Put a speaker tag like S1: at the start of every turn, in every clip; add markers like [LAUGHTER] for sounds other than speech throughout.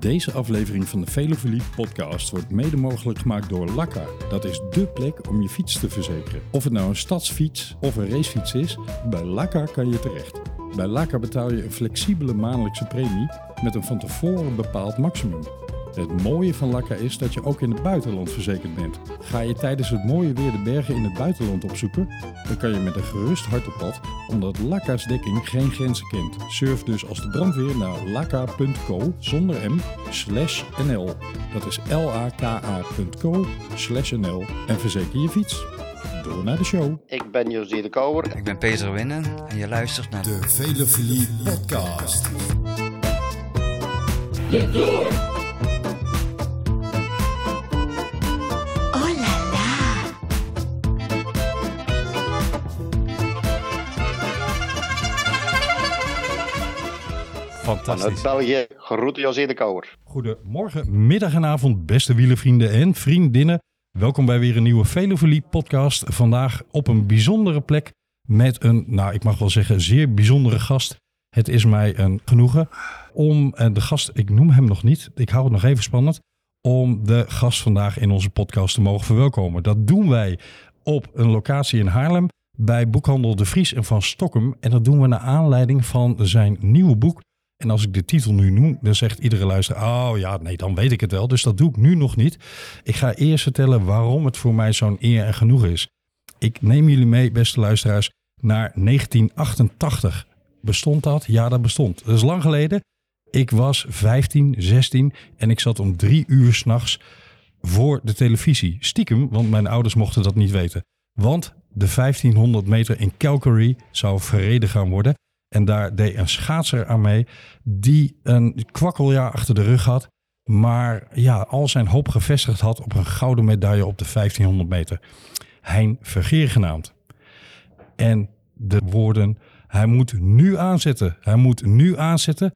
S1: Deze aflevering van de Velofilie podcast wordt mede mogelijk gemaakt door Lakka. Dat is dé plek om je fiets te verzekeren. Of het nou een stadsfiets of een racefiets is, bij Lakka kan je terecht. Bij Lakka betaal je een flexibele maandelijkse premie met een van tevoren bepaald maximum. Het mooie van Lakka is dat je ook in het buitenland verzekerd bent. Ga je tijdens het mooie weer de bergen in het buitenland opzoeken, dan kan je met een gerust hart op pad, omdat Lakka's dekking geen grenzen kent. Surf dus als de brandweer naar lakka.co zonder m slash nl. Dat is laka.co slash nl en verzeker je fiets. Door naar de show.
S2: Ik ben José de Kouwer.
S3: Ik ben Peter Winnen en je luistert naar
S1: De Velofilie podcast.
S2: Vanuit
S1: Fantastisch.
S2: België, groeten José de Kouwer.
S1: Goedemorgen, middag en avond, beste wielervrienden en vriendinnen. Welkom bij weer een nieuwe Velofilie podcast. Vandaag op een bijzondere plek met een, nou ik mag wel zeggen, zeer bijzondere gast. Het is mij een genoegen om eh, de gast, ik noem hem nog niet, ik hou het nog even spannend, om de gast vandaag in onze podcast te mogen verwelkomen. Dat doen wij op een locatie in Haarlem bij boekhandel De Vries en Van Stokkem. En dat doen we naar aanleiding van zijn nieuwe boek. En als ik de titel nu noem, dan zegt iedere luisteraar: Oh ja, nee, dan weet ik het wel. Dus dat doe ik nu nog niet. Ik ga eerst vertellen waarom het voor mij zo'n eer en genoeg is. Ik neem jullie mee, beste luisteraars, naar 1988. Bestond dat? Ja, dat bestond. Dat is lang geleden. Ik was 15, 16 en ik zat om drie uur s'nachts voor de televisie. Stiekem, want mijn ouders mochten dat niet weten. Want de 1500 meter in Calgary zou verreden gaan worden. En daar deed een schaatser aan mee die een kwakkeljaar achter de rug had. Maar ja, al zijn hoop gevestigd had op een gouden medaille op de 1500 meter. Hein Vergeer genaamd. En de woorden, hij moet nu aanzetten, hij moet nu aanzetten,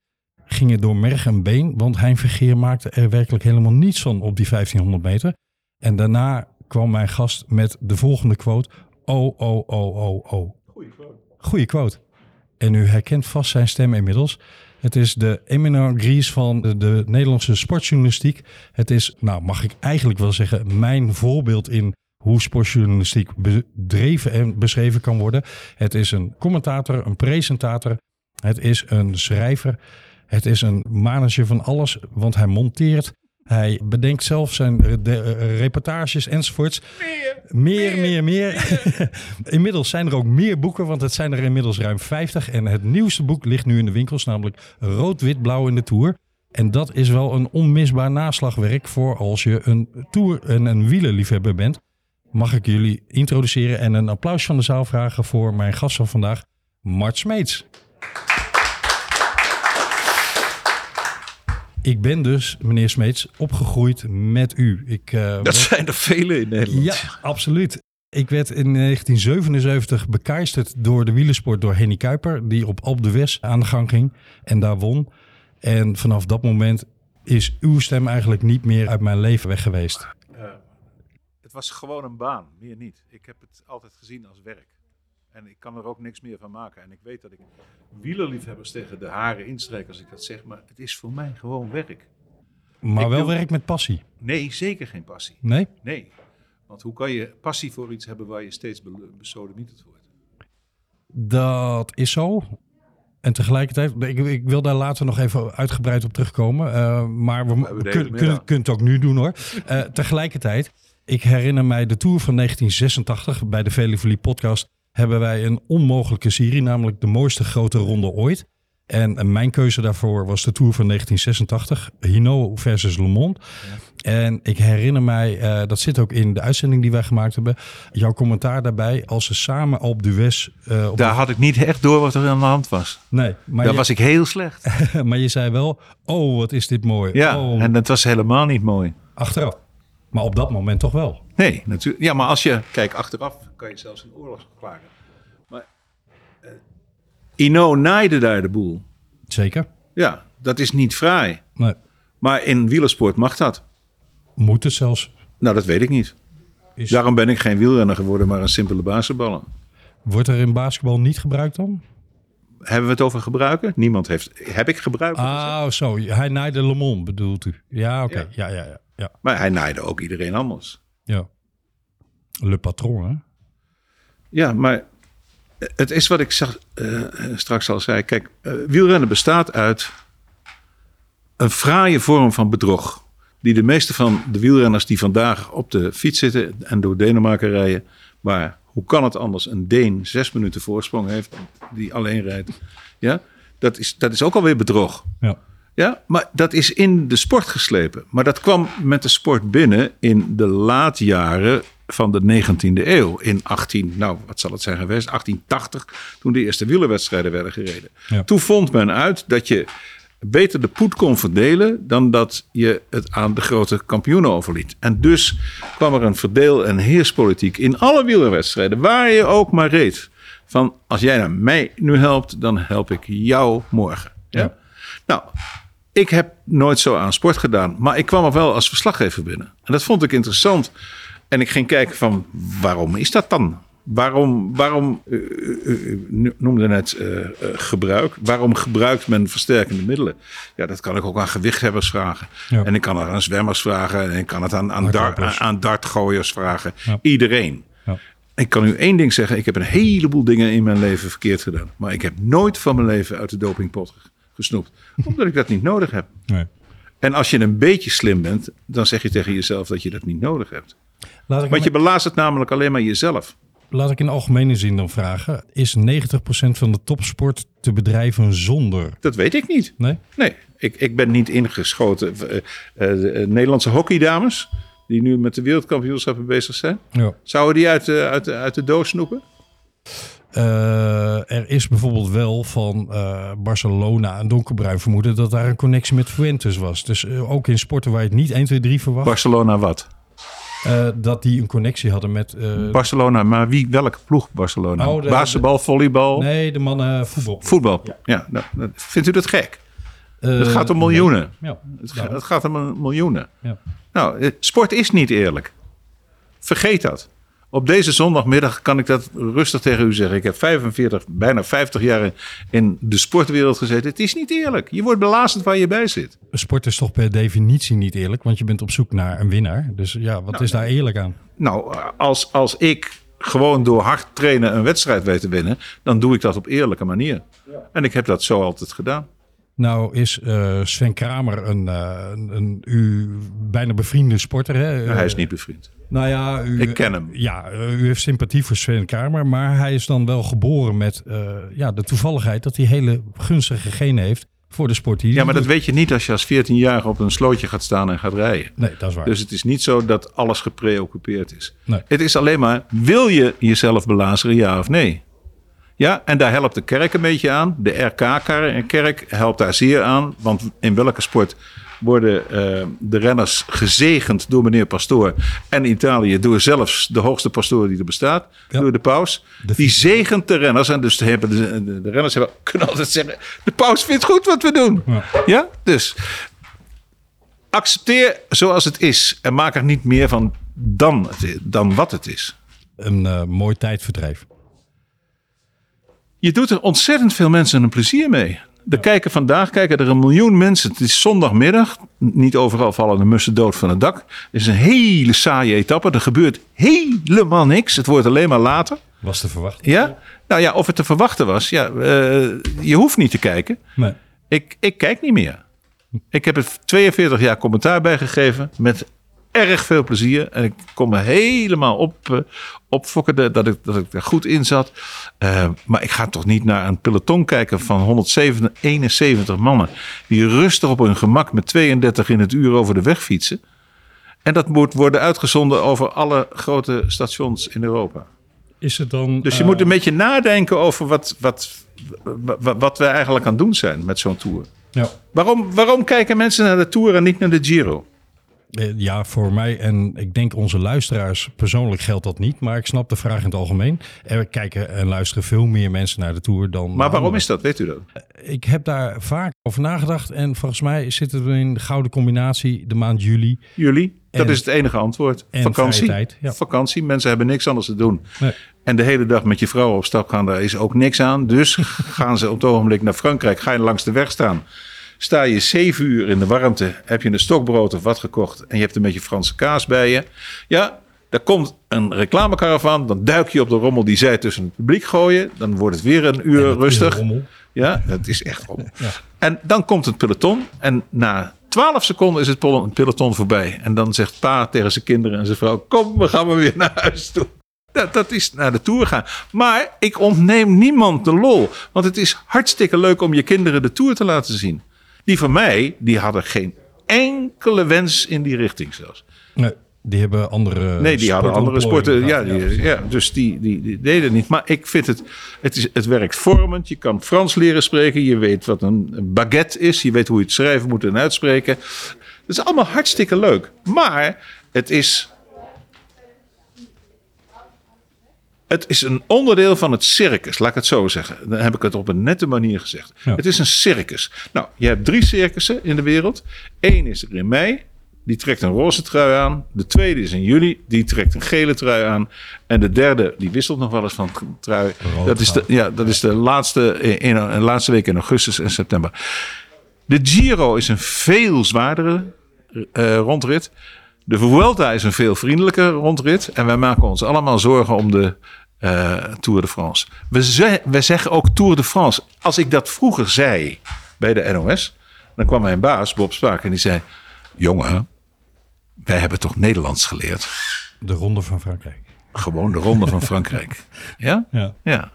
S1: gingen door merg en been. Want Hein Vergeer maakte er werkelijk helemaal niets van op die 1500 meter. En daarna kwam mijn gast met de volgende quote. Oh, oh, oh, oh, oh. Goeie quote. En u herkent vast zijn stem inmiddels. Het is de Eminent Gries van de, de Nederlandse sportjournalistiek. Het is, nou mag ik eigenlijk wel zeggen, mijn voorbeeld in hoe sportjournalistiek bedreven en beschreven kan worden. Het is een commentator, een presentator. Het is een schrijver. Het is een manager van alles, want hij monteert. Hij bedenkt zelf zijn de, reportages enzovoorts. Meer, meer, meer. [LAUGHS] inmiddels zijn er ook meer boeken, want het zijn er inmiddels ruim 50. En het nieuwste boek ligt nu in de winkels, namelijk Rood, Wit, Blauw in de Tour. En dat is wel een onmisbaar naslagwerk voor als je een tour en een wielerliefhebber bent. Mag ik jullie introduceren en een applaus van de zaal vragen voor mijn gast van vandaag, Mart Smeets. Ik ben dus, meneer Smeets, opgegroeid met u. Ik, eh,
S4: Dat zijn er vele in Nederland.
S1: ja, absoluut. Ik werd in 1977 bekijsterd door de wielersport door Henny Kuiper, die op Alpe d'Huez aan de gang ging en daar won. En vanaf dat moment is uw stem eigenlijk niet meer uit mijn leven weg geweest.
S4: Het was gewoon een baan, meer niet. Ik heb het altijd gezien als werk. En ik kan er ook niks meer van maken. En ik weet dat ik wielerliefhebbers tegen de haren instreek als ik dat zeg. Maar het is voor mij gewoon werk.
S1: Maar
S4: Ik
S1: wel werk met passie.
S4: Nee, zeker geen passie.
S1: Nee?
S4: Nee. Want hoe kan je passie voor iets hebben waar je steeds be- besodemieterd wordt?
S1: Dat is zo. En tegelijkertijd, ik, ik wil daar later nog even uitgebreid op terugkomen. eh, maar we, kun- kunnen kunnen het ook nu doen hoor. Eh, tegelijkertijd, ik herinner mij de Tour van 1986. Bij de Velofilie podcast hebben wij een onmogelijke serie. Namelijk de mooiste grote ronde ooit. En eh, mijn keuze daarvoor was de Tour van 1986. Hino versus Le Monde. En ik herinner mij, eh, dat zit ook in de uitzending die wij gemaakt hebben. Jouw commentaar daarbij als ze samen op eh op
S4: Daar had ik niet echt door wat er aan de hand was.
S1: Nee, maar
S4: Daar
S1: je,
S4: was ik heel slecht. [LAUGHS]
S1: maar je zei wel, oh wat is dit mooi.
S4: Ja,
S1: oh,
S4: en dat was helemaal niet mooi.
S1: achteraf. Maar op dat moment toch wel.
S4: Nee, natuurlijk. Ja, maar als je, kijk, achteraf kan je zelfs een oorlog verklaren. Maar eh, Ino naaide daar de boel.
S1: Zeker.
S4: Ja, dat is niet fraai.
S1: Nee,
S4: Maar in wielersport mag dat.
S1: moet het zelfs.
S4: Nou, dat weet ik niet.
S1: Is,
S4: Daarom ben ik geen wielrenner geworden, maar een simpele basketballer.
S1: Wordt er in basketbal niet gebruikt dan?
S4: Hebben we het over gebruiken? Niemand heeft. Heb ik gezegd?
S1: Ah, zo. Hij naaide Le Mans, bedoelt u? Ja, oké. Ja. Ja, ja, ja,
S4: Maar hij naaide ook iedereen anders.
S1: ja. Le patron, hè?
S4: Ja, maar het is wat ik zag, eh, straks al zei. Kijk, eh, wielrennen bestaat uit een fraaie vorm van bedrog. Die de meeste van de wielrenners die vandaag op de fiets zitten en door Denemarken rijden. Maar hoe kan het anders? Een Deen zes minuten voorsprong heeft die alleen rijdt. Ja, dat is, dat is ook alweer bedrog.
S1: Ja.
S4: Ja, maar dat is in de sport geslepen. Maar dat kwam met de sport binnen in de laatjaren van de 19e eeuw. In 18, nou wat zal het zijn geweest? 1880, toen de eerste wielerwedstrijden werden gereden.
S1: Ja.
S4: Toen vond men uit dat je beter de poed kon verdelen dan dat je het aan de grote kampioenen overliet. En dus kwam er een verdeel- en heerspolitiek in alle wielerwedstrijden, waar je ook maar reed. Van als jij nou mij nu helpt, dan help ik jou morgen. Ja?
S1: Ja.
S4: Nou, ik heb nooit zo aan sport gedaan, maar ik kwam er wel als verslaggever binnen. En dat vond ik interessant. En ik ging kijken van, waarom is dat dan? Waarom, waarom eh, noemde net gebruik. Waarom gebruikt men versterkende middelen? Ja, dat kan ik ook aan gewichthebbers vragen.
S1: Ja.
S4: En ik kan het aan zwemmers vragen. En ik kan het aan, aan, dar,
S1: Hardlopers.
S4: aan dartgooiers vragen.
S1: Ja.
S4: Iedereen.
S1: Ja.
S4: Ik kan u één ding zeggen. Ik heb een heleboel dingen in mijn leven verkeerd gedaan. Maar ik heb nooit van mijn leven uit de dopingpot gesnoept. Omdat ik dat niet nodig heb.
S1: Nee.
S4: En als je een beetje slim bent, dan zeg je tegen jezelf dat je dat niet nodig hebt.
S1: Laat ik,
S4: Want je belazert namelijk alleen maar jezelf.
S1: laat ik in algemene zin dan vragen. Is 90% van de topsport te bedrijven zonder?
S4: Dat weet ik niet.
S1: Nee?
S4: Nee, ik, ik ben niet ingeschoten. Eh, eh, de eh, Nederlandse hockeydames, die nu met de wereldkampioenschappen bezig zijn.
S1: Ja.
S4: Zouden die uit, de- uit, de- uit de doos snoepen?
S1: Eh, er is bijvoorbeeld wel van eh, Barcelona een donkerbruin vermoeden dat daar een connectie met Fuentes was. Dus eh, ook in sporten waar je het niet 1, 2, 3 verwacht,
S4: Barcelona wat?
S1: dat die een connectie hadden met...
S4: Barcelona, maar wie, welke ploeg Barcelona?
S1: Oh, de-
S4: Basketbal, volleybal,
S1: nee, de mannen voetbal.
S4: voetbal. Ja, nou, dat- vindt u dat gek?
S1: Eh,
S4: Het gaat om miljoenen.
S1: Ja,
S4: Het,
S1: ja,
S4: ga- het gaat om miljoenen.
S1: ja.
S4: Nou, sport is niet eerlijk. Vergeet dat. Op deze zondagmiddag kan ik dat rustig tegen u zeggen. Ik heb 45, bijna 50 jaar in- de sportwereld gezeten. Het is niet eerlijk. Je wordt belazerd waar je bij zit.
S1: Sport is toch per definitie niet eerlijk, want je bent op zoek naar een winnaar. Dus ja, wat is daar eerlijk aan?
S4: Nou, als, als ik gewoon door hard trainen een wedstrijd weet te winnen, dan doe ik dat op eerlijke manier. En ik heb dat zo altijd gedaan.
S1: Nou is eh, Sven Kramer een, eh, een, een u bijna bevriende sporter. Hè?
S4: Hij is niet bevriend.
S1: Nou ja, u,
S4: Ik ken hem.
S1: Ja, u heeft sympathie voor Sven Kramer, maar hij is dan wel geboren met eh, ja, de toevalligheid dat hij hele gunstige genen heeft voor de sport
S4: Ja, maar dat weet je niet als je als 14-jarige op een slootje gaat staan en gaat rijden.
S1: Nee, dat is waar.
S4: Dus het is niet zo dat alles gepreoccupeerd is.
S1: Nee.
S4: Het is alleen maar, wil je jezelf belazeren, ja of nee? Ja, en daar helpt de kerk een beetje aan. De RK-kerk helpt daar zeer aan. Want in welke sport worden eh, de renners gezegend door meneer Pastoor. En Italië door zelfs de hoogste pastoor die er bestaat,
S1: Ja.
S4: door de paus.
S1: De
S4: die zegent de renners. En dus hebben de, de, de renners hebben, [LAUGHS] kunnen altijd zeggen, de paus vindt goed wat we doen.
S1: Ja.
S4: Ja, dus accepteer zoals het is. En maak er niet meer van dan, het dan wat het is.
S1: Een eh, mooi tijdverdrijf.
S4: Je doet er ontzettend veel mensen een plezier mee. Er kijken vandaag kijken er een miljoen mensen. Het is zondagmiddag. Niet overal vallen de mussen dood van het dak. Het is een hele saaie etappe. Er gebeurt helemaal niks. Het wordt alleen maar later.
S1: Was te verwachten.
S4: Ja? Nou ja, of het te verwachten was. Ja, eh, je hoeft niet te kijken.
S1: Nee.
S4: Ik, ik kijk niet meer. Ik heb er 42 jaar commentaar bij gegeven. Met erg veel plezier. En ik kon me helemaal op, eh, opfokken dat ik, dat ik er goed in zat. Eh, maar ik ga toch niet naar een peloton kijken van 171 mannen. Die rustig op hun gemak met 32 in het uur over de weg fietsen. En dat moet worden uitgezonden over alle grote stations in Europa.
S1: Is het dan...
S4: Dus je
S1: eh,
S4: moet een beetje nadenken over wat, wat, wat, wat we eigenlijk aan het doen zijn met zo'n tour.
S1: Ja.
S4: Waarom, waarom kijken mensen naar de Tour en niet naar de Giro?
S1: Eh, Ja, voor mij en ik denk onze luisteraars persoonlijk geldt dat niet. Maar ik snap de vraag in het algemeen. Er kijken en luisteren veel meer mensen naar de Tour dan...
S4: Maar waarom is dat? Weet u dat?
S1: Ik heb daar vaak over nagedacht. En volgens mij zitten we in de gouden combinatie de maand juli.
S4: Jullie? Dat
S1: En-
S4: is het enige antwoord.
S1: en
S4: Vakantie.
S1: vrije tijd, ja.
S4: Vakantie. Mensen hebben niks anders te doen.
S1: Nee.
S4: En de hele dag met je vrouw op stap gaan, daar is ook niks aan. Dus [LAUGHS] gaan ze op het ogenblik naar Frankrijk. Ga je langs de weg staan. Sta je zeven uur in de warmte. Heb je een stokbrood of wat gekocht. En je hebt een beetje Franse kaas bij je. Ja, daar komt een reclamecaravan. Dan duik je op de rommel die zij tussen het publiek gooien. Dan wordt het weer een uur
S1: dat
S4: rustig.
S1: een.
S4: Ja, het is echt rommel. En dan komt het peloton. En na 12 seconden is het pel- peloton voorbij. En dan zegt pa tegen zijn kinderen en zijn vrouw: Kom, we gaan maar weer naar huis toe. Dat, dat is naar de tour gaan. Maar ik ontneem niemand de lol. Want het is hartstikke leuk om je kinderen de tour te laten zien. Die van mij, die hadden geen enkele wens in die richting zelfs.
S1: Nee, die hebben andere
S4: Nee, die hadden andere sporten. Ja, die, ja, dus die, die, die deden het niet. Maar ik vind het, het, is, het werkt vormend. Je kan Frans leren spreken. Je weet wat een een baguette is. Je weet hoe je het schrijven moet en uitspreken. Dat is allemaal hartstikke leuk. Maar het is. Het is een onderdeel van het circus, laat ik het zo zeggen. Dan heb ik het op een nette manier gezegd.
S1: Ja.
S4: Het is een circus. Nou, je hebt drie circussen in de wereld. Eén is er in mei, die trekt een roze trui aan. De tweede is in juli, die trekt een gele trui aan. En de derde, die wisselt nog wel eens van trui. Dat is, de, ja, dat is de laatste, in, in, de laatste week in augustus en september. De Giro is een veel zwaardere eh, rondrit. De Vuelta is een veel vriendelijker rondrit. En wij maken ons allemaal zorgen om de eh, Tour de France. We, ze- we zeggen ook Tour de France. Als ik dat vroeger zei bij de NOS, dan kwam mijn baas, Bob Spaak, en die zei: Jongen, wij hebben toch Nederlands geleerd?
S1: De Ronde van Frankrijk.
S4: Gewoon de Ronde van Frankrijk. [LAUGHS] Ja?
S1: Ja.
S4: Ja.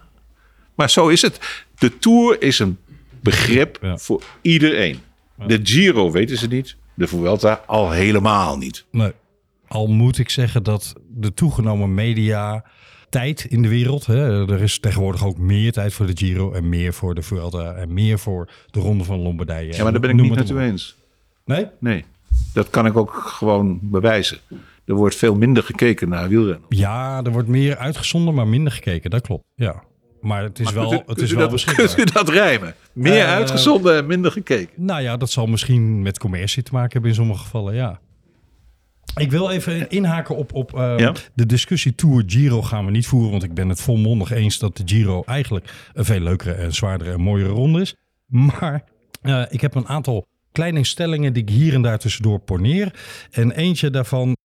S4: Maar zo is het. De Tour is een begrip
S1: Ja.
S4: voor iedereen. De Giro weten ze niet. De Vuelta al helemaal niet.
S1: Nee. Al moet ik zeggen dat de toegenomen media tijd in de wereld. Hè, er is tegenwoordig ook meer tijd voor de Giro en meer voor de Vuelta en meer voor de Ronde van Lombardije.
S4: Ja, maar daar ben ik niet met u eens.
S1: Nee?
S4: Nee, dat kan ik ook gewoon bewijzen. Er wordt veel minder gekeken naar wielrennen.
S1: Ja, er wordt meer uitgezonden, maar minder gekeken. Dat klopt. Ja. Maar het is wel,
S4: u-
S1: het is wel
S4: dat,
S1: beschikbaar. [LAUGHS]
S4: Kunt u dat rijmen? Meer
S1: Eh,
S4: uitgezonden en minder gekeken.
S1: Nou ja, dat zal misschien met commercie te maken hebben in sommige gevallen, ja. Ik wil even inhaken op, op eh,
S4: Ja?
S1: de discussie Tour Giro gaan we niet voeren. Want ik ben het volmondig eens dat de Giro eigenlijk een veel leukere en zwaardere en mooiere ronde is. Maar eh, ik heb een aantal kleine stellingen die ik hier en daar tussendoor poneer. En eentje daarvan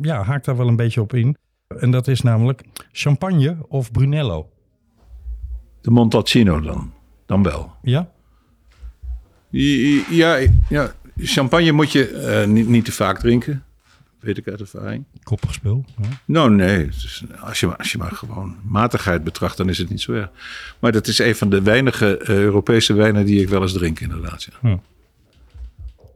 S1: ja, haakt daar wel een beetje op in. En dat is namelijk champagne of Brunello.
S4: De Montalcino dan. Dan wel.
S1: Ja?
S4: Ja, ja champagne moet je eh, niet, niet te vaak drinken. Weet ik uit ervaring.
S1: Koppig spul. Ja.
S4: Nou, nee. als, je, als je maar gewoon matigheid betracht, dan is het niet zo erg. Maar dat is een van de weinige eh, Europese wijnen die ik wel eens drink, inderdaad. Ja.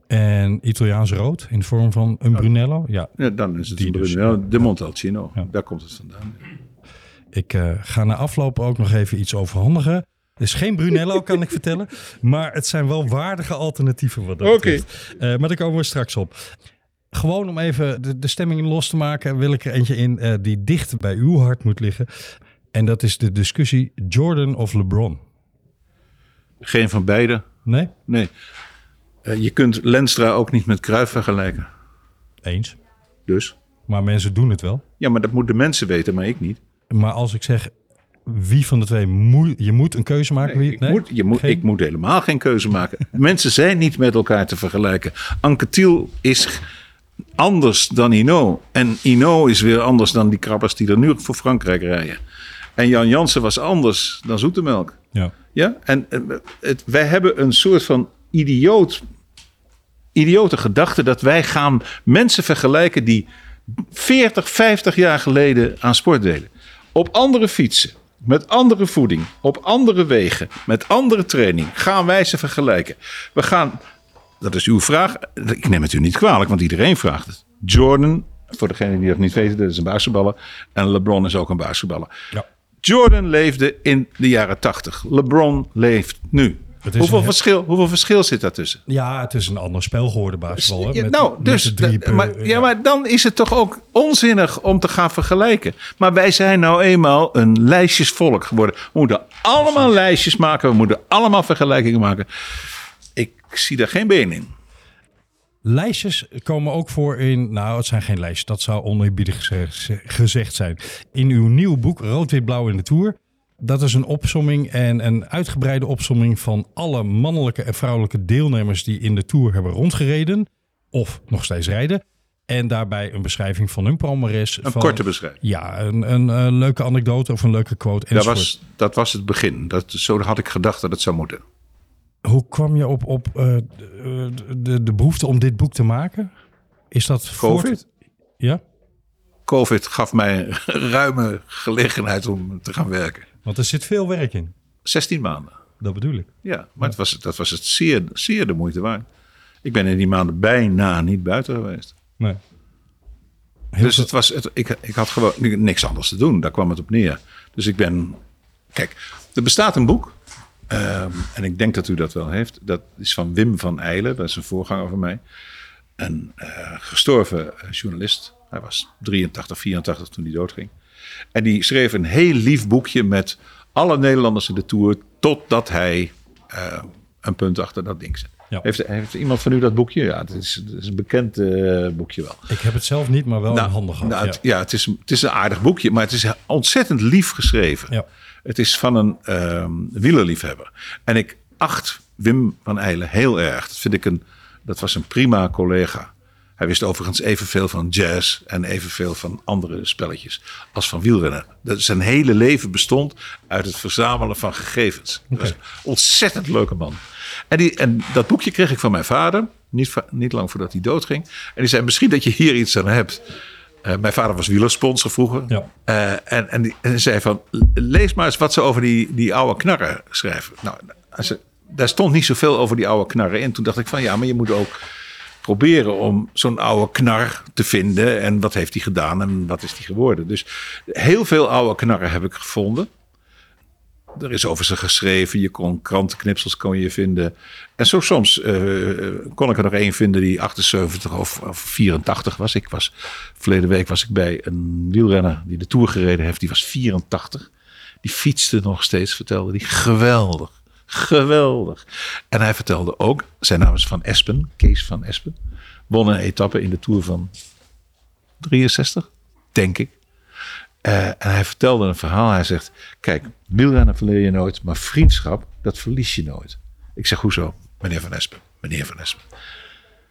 S1: En Italiaans rood in de vorm van een Brunello. Ja,
S4: Ja, dan is het
S1: Die
S4: een
S1: dus,
S4: Brunello, de Montalcino. Daar komt het vandaan.
S1: Ik eh, ga na afloop ook nog even iets overhandigen. Het is geen Brunello, [LAUGHS] kan ik vertellen. Maar het zijn wel waardige alternatieven wat dat
S4: Oké.
S1: betreft. Eh, maar daar komen we straks op. Gewoon om even de, de stemming los te maken, wil ik er eentje in eh, die dicht bij uw hart moet liggen. En dat is de discussie Jordan of LeBron.
S4: Geen van beide.
S1: Nee?
S4: Nee. Eh, je kunt Lenstra ook niet met Cruijff vergelijken.
S1: Eens.
S4: Dus.
S1: Maar mensen doen het wel.
S4: Ja, maar dat moeten mensen weten, maar ik niet.
S1: Maar als ik zeg wie van de twee moet, je moet een keuze maken. wie,
S4: ik, moet, je moet,
S1: Geen?
S4: ik moet helemaal geen keuze maken. [LAUGHS] mensen zijn niet met elkaar te vergelijken. Anquetil is anders dan Ino. En Ino is weer anders dan die krabbers die er nu voor Frankrijk rijden. En Jan Jansen was anders dan Zoetemelk.
S1: Ja.
S4: Ja, en eh, het, wij hebben een soort van idioot, idiote gedachte dat wij gaan mensen vergelijken die 40, 50 jaar geleden aan sport deden. Op andere fietsen, met andere voeding, op andere wegen, met andere training gaan wij ze vergelijken. We gaan, dat is uw vraag, ik neem het u niet kwalijk, want iedereen vraagt het. Jordan, voor degenen die dat niet weten, dat is een basketballer. En LeBron is ook een basketballer.
S1: Ja.
S4: Jordan leefde in de jaren 80. LeBron leeft nu. Hoeveel
S1: een-
S4: verschil, hoeveel verschil zit daartussen?
S1: ja, het is een ander spel geworden basketbal.
S4: Ja, nou, dus,
S1: drie
S4: maar,
S1: per-
S4: ja, maar dan is het toch ook onzinnig om te gaan vergelijken. Maar wij zijn nou eenmaal een lijstjesvolk geworden. We moeten allemaal lijstjes maken. We moeten allemaal vergelijkingen maken. Ik zie daar geen been in.
S1: Lijstjes komen ook voor in, nou het zijn geen lijstjes, dat zou oneerbiedig geze- gezegd zijn. In uw nieuw boek Rood, Wit, Blauw in de Tour. Dat is een opsomming en een uitgebreide opsomming van alle mannelijke en vrouwelijke deelnemers die in de Tour hebben rondgereden. Of nog steeds rijden. En daarbij een beschrijving van hun palmares.
S4: Een
S1: van,
S4: korte beschrijving.
S1: Ja, een, een, eh, leuke anekdote of een leuke quote.
S4: Dat was, dat was het begin. Dat, zo had ik gedacht dat het zou moeten.
S1: Hoe kwam je op, op eh, de, de, behoefte om dit boek te maken? Is dat voort-
S4: Covid?
S1: Ja,
S4: Covid gaf mij [LAUGHS] ruime gelegenheid om te gaan werken.
S1: want er zit veel werk in.
S4: 16 maanden.
S1: Dat bedoel ik.
S4: Ja, maar Het was, dat was het zeer, zeer de moeite waard. Ik ben in die maanden bijna niet buiten geweest.
S1: Nee. Heel
S4: dus het was, het, ik, ik had gewoon niks anders te doen. Daar kwam het op neer. Dus ik ben. Kijk, er bestaat een boek. Ehm, en ik denk dat u dat wel heeft. Dat is van Wim van Eilen. Dat is een voorganger van mij. Een eh, gestorven eh, journalist. Hij was 83, 84 toen hij doodging. En die schreef een heel lief boekje met alle Nederlanders in de Tour. Totdat hij eh, een punt achter dat ding zet.
S1: Ja.
S4: Heeft, heeft iemand van u dat boekje? Ja, het is, het is een bekend boekje wel.
S1: Ik heb het zelf niet, maar wel in handen gehad.
S4: nou,
S1: ja.
S4: het, ja, het, is, het is een aardig boekje, maar het is ontzettend lief geschreven.
S1: Ja.
S4: Het is van een ehm wielerliefhebber. En ik acht Wim van Eilen heel erg. Dat vind ik een, dat was een prima collega. Hij wist overigens evenveel van jazz en evenveel van andere spelletjes als van wielrennen. Dat zijn hele leven bestond uit het verzamelen van gegevens. Dat was een ontzettend leuke man. En, die, en dat boekje kreeg ik van mijn vader, niet, niet lang voordat hij doodging. En die zei, misschien dat je hier iets aan hebt. Eh, mijn vader was wielersponsor vroeger.
S1: Ja.
S4: Eh, en, en, die, en zei van, lees maar eens wat ze over die, die oude knarren schrijven. Nou, ze, daar stond niet zoveel over die oude knarren in. Toen dacht ik van, ja, maar je moet ook proberen om zo'n oude knar te vinden. En wat heeft hij gedaan en wat is hij geworden. Dus heel veel oude knarren heb ik gevonden. Er is over ze geschreven. Je kon krantenknipsels kon je vinden. En zo soms eh, kon ik er nog één vinden die 78 of, of 84 was. Ik was. Verleden week was ik bij een wielrenner die de Tour gereden heeft. Die was 84. Die fietste nog steeds, vertelde hij. Geweldig. Geweldig. En hij vertelde ook, zijn naam is Van Espen, Kees van Espen. Won een etappe in de Tour van 63, denk ik. Eh, en hij vertelde een verhaal. Hij zegt: Kijk, wielrennen verleer je nooit, maar vriendschap, dat verlies je nooit. Ik zeg: Hoezo? Meneer Van Espen, meneer Van Espen.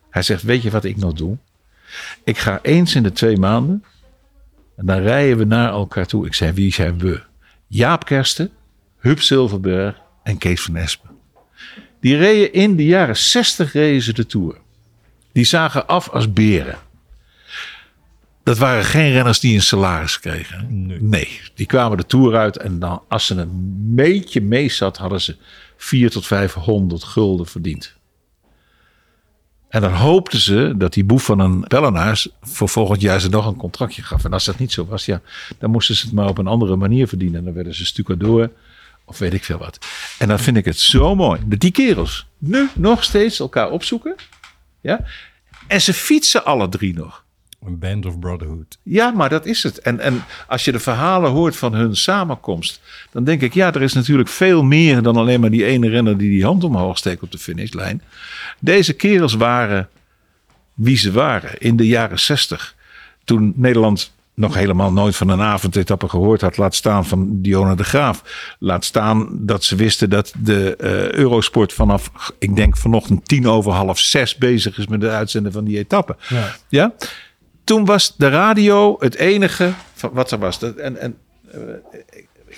S4: Hij zegt: Weet je wat ik nog doe? Ik ga eens in de twee maanden. En dan rijden we naar elkaar toe. Ik zei: Wie zijn we? Jaap Kersten, Huub Silverberg en Kees van Espen. Die reden in de jaren 60 reden de Tour. Die zagen af als beren. Dat waren geen renners die een salaris kregen.
S1: Nee.
S4: die kwamen de Tour uit en dan, als ze een beetje mee zat, hadden ze 4 tot 500 gulden verdiend. En dan hoopten ze dat die boef van een Pellenaars voor volgend jaar ze nog een contractje gaf. En als dat niet zo was, ja, dan moesten ze het maar op een andere manier verdienen. En dan werden ze stucadoor of weet ik veel wat. En dan vind ik het zo mooi dat die kerels nu nog steeds elkaar opzoeken. Ja? En ze fietsen alle drie nog.
S1: Een band of brotherhood.
S4: Ja, maar dat is het. En, en als je de verhalen hoort van hun samenkomst, dan denk ik, ja, er is natuurlijk veel meer dan alleen maar die ene renner die die hand omhoog steekt op de finishlijn. Deze kerels waren wie ze waren in de jaren zestig. Toen Nederland nog helemaal nooit van een avondetappe gehoord had. Laat staan van Dionne de Graaf. Laat staan dat ze wisten dat de eh, Eurosport vanaf, ik denk vanochtend tien over half zes bezig is met het uitzenden van die etappe.
S1: Ja.
S4: Ja? Toen was de radio het enige van wat er was. En en eh,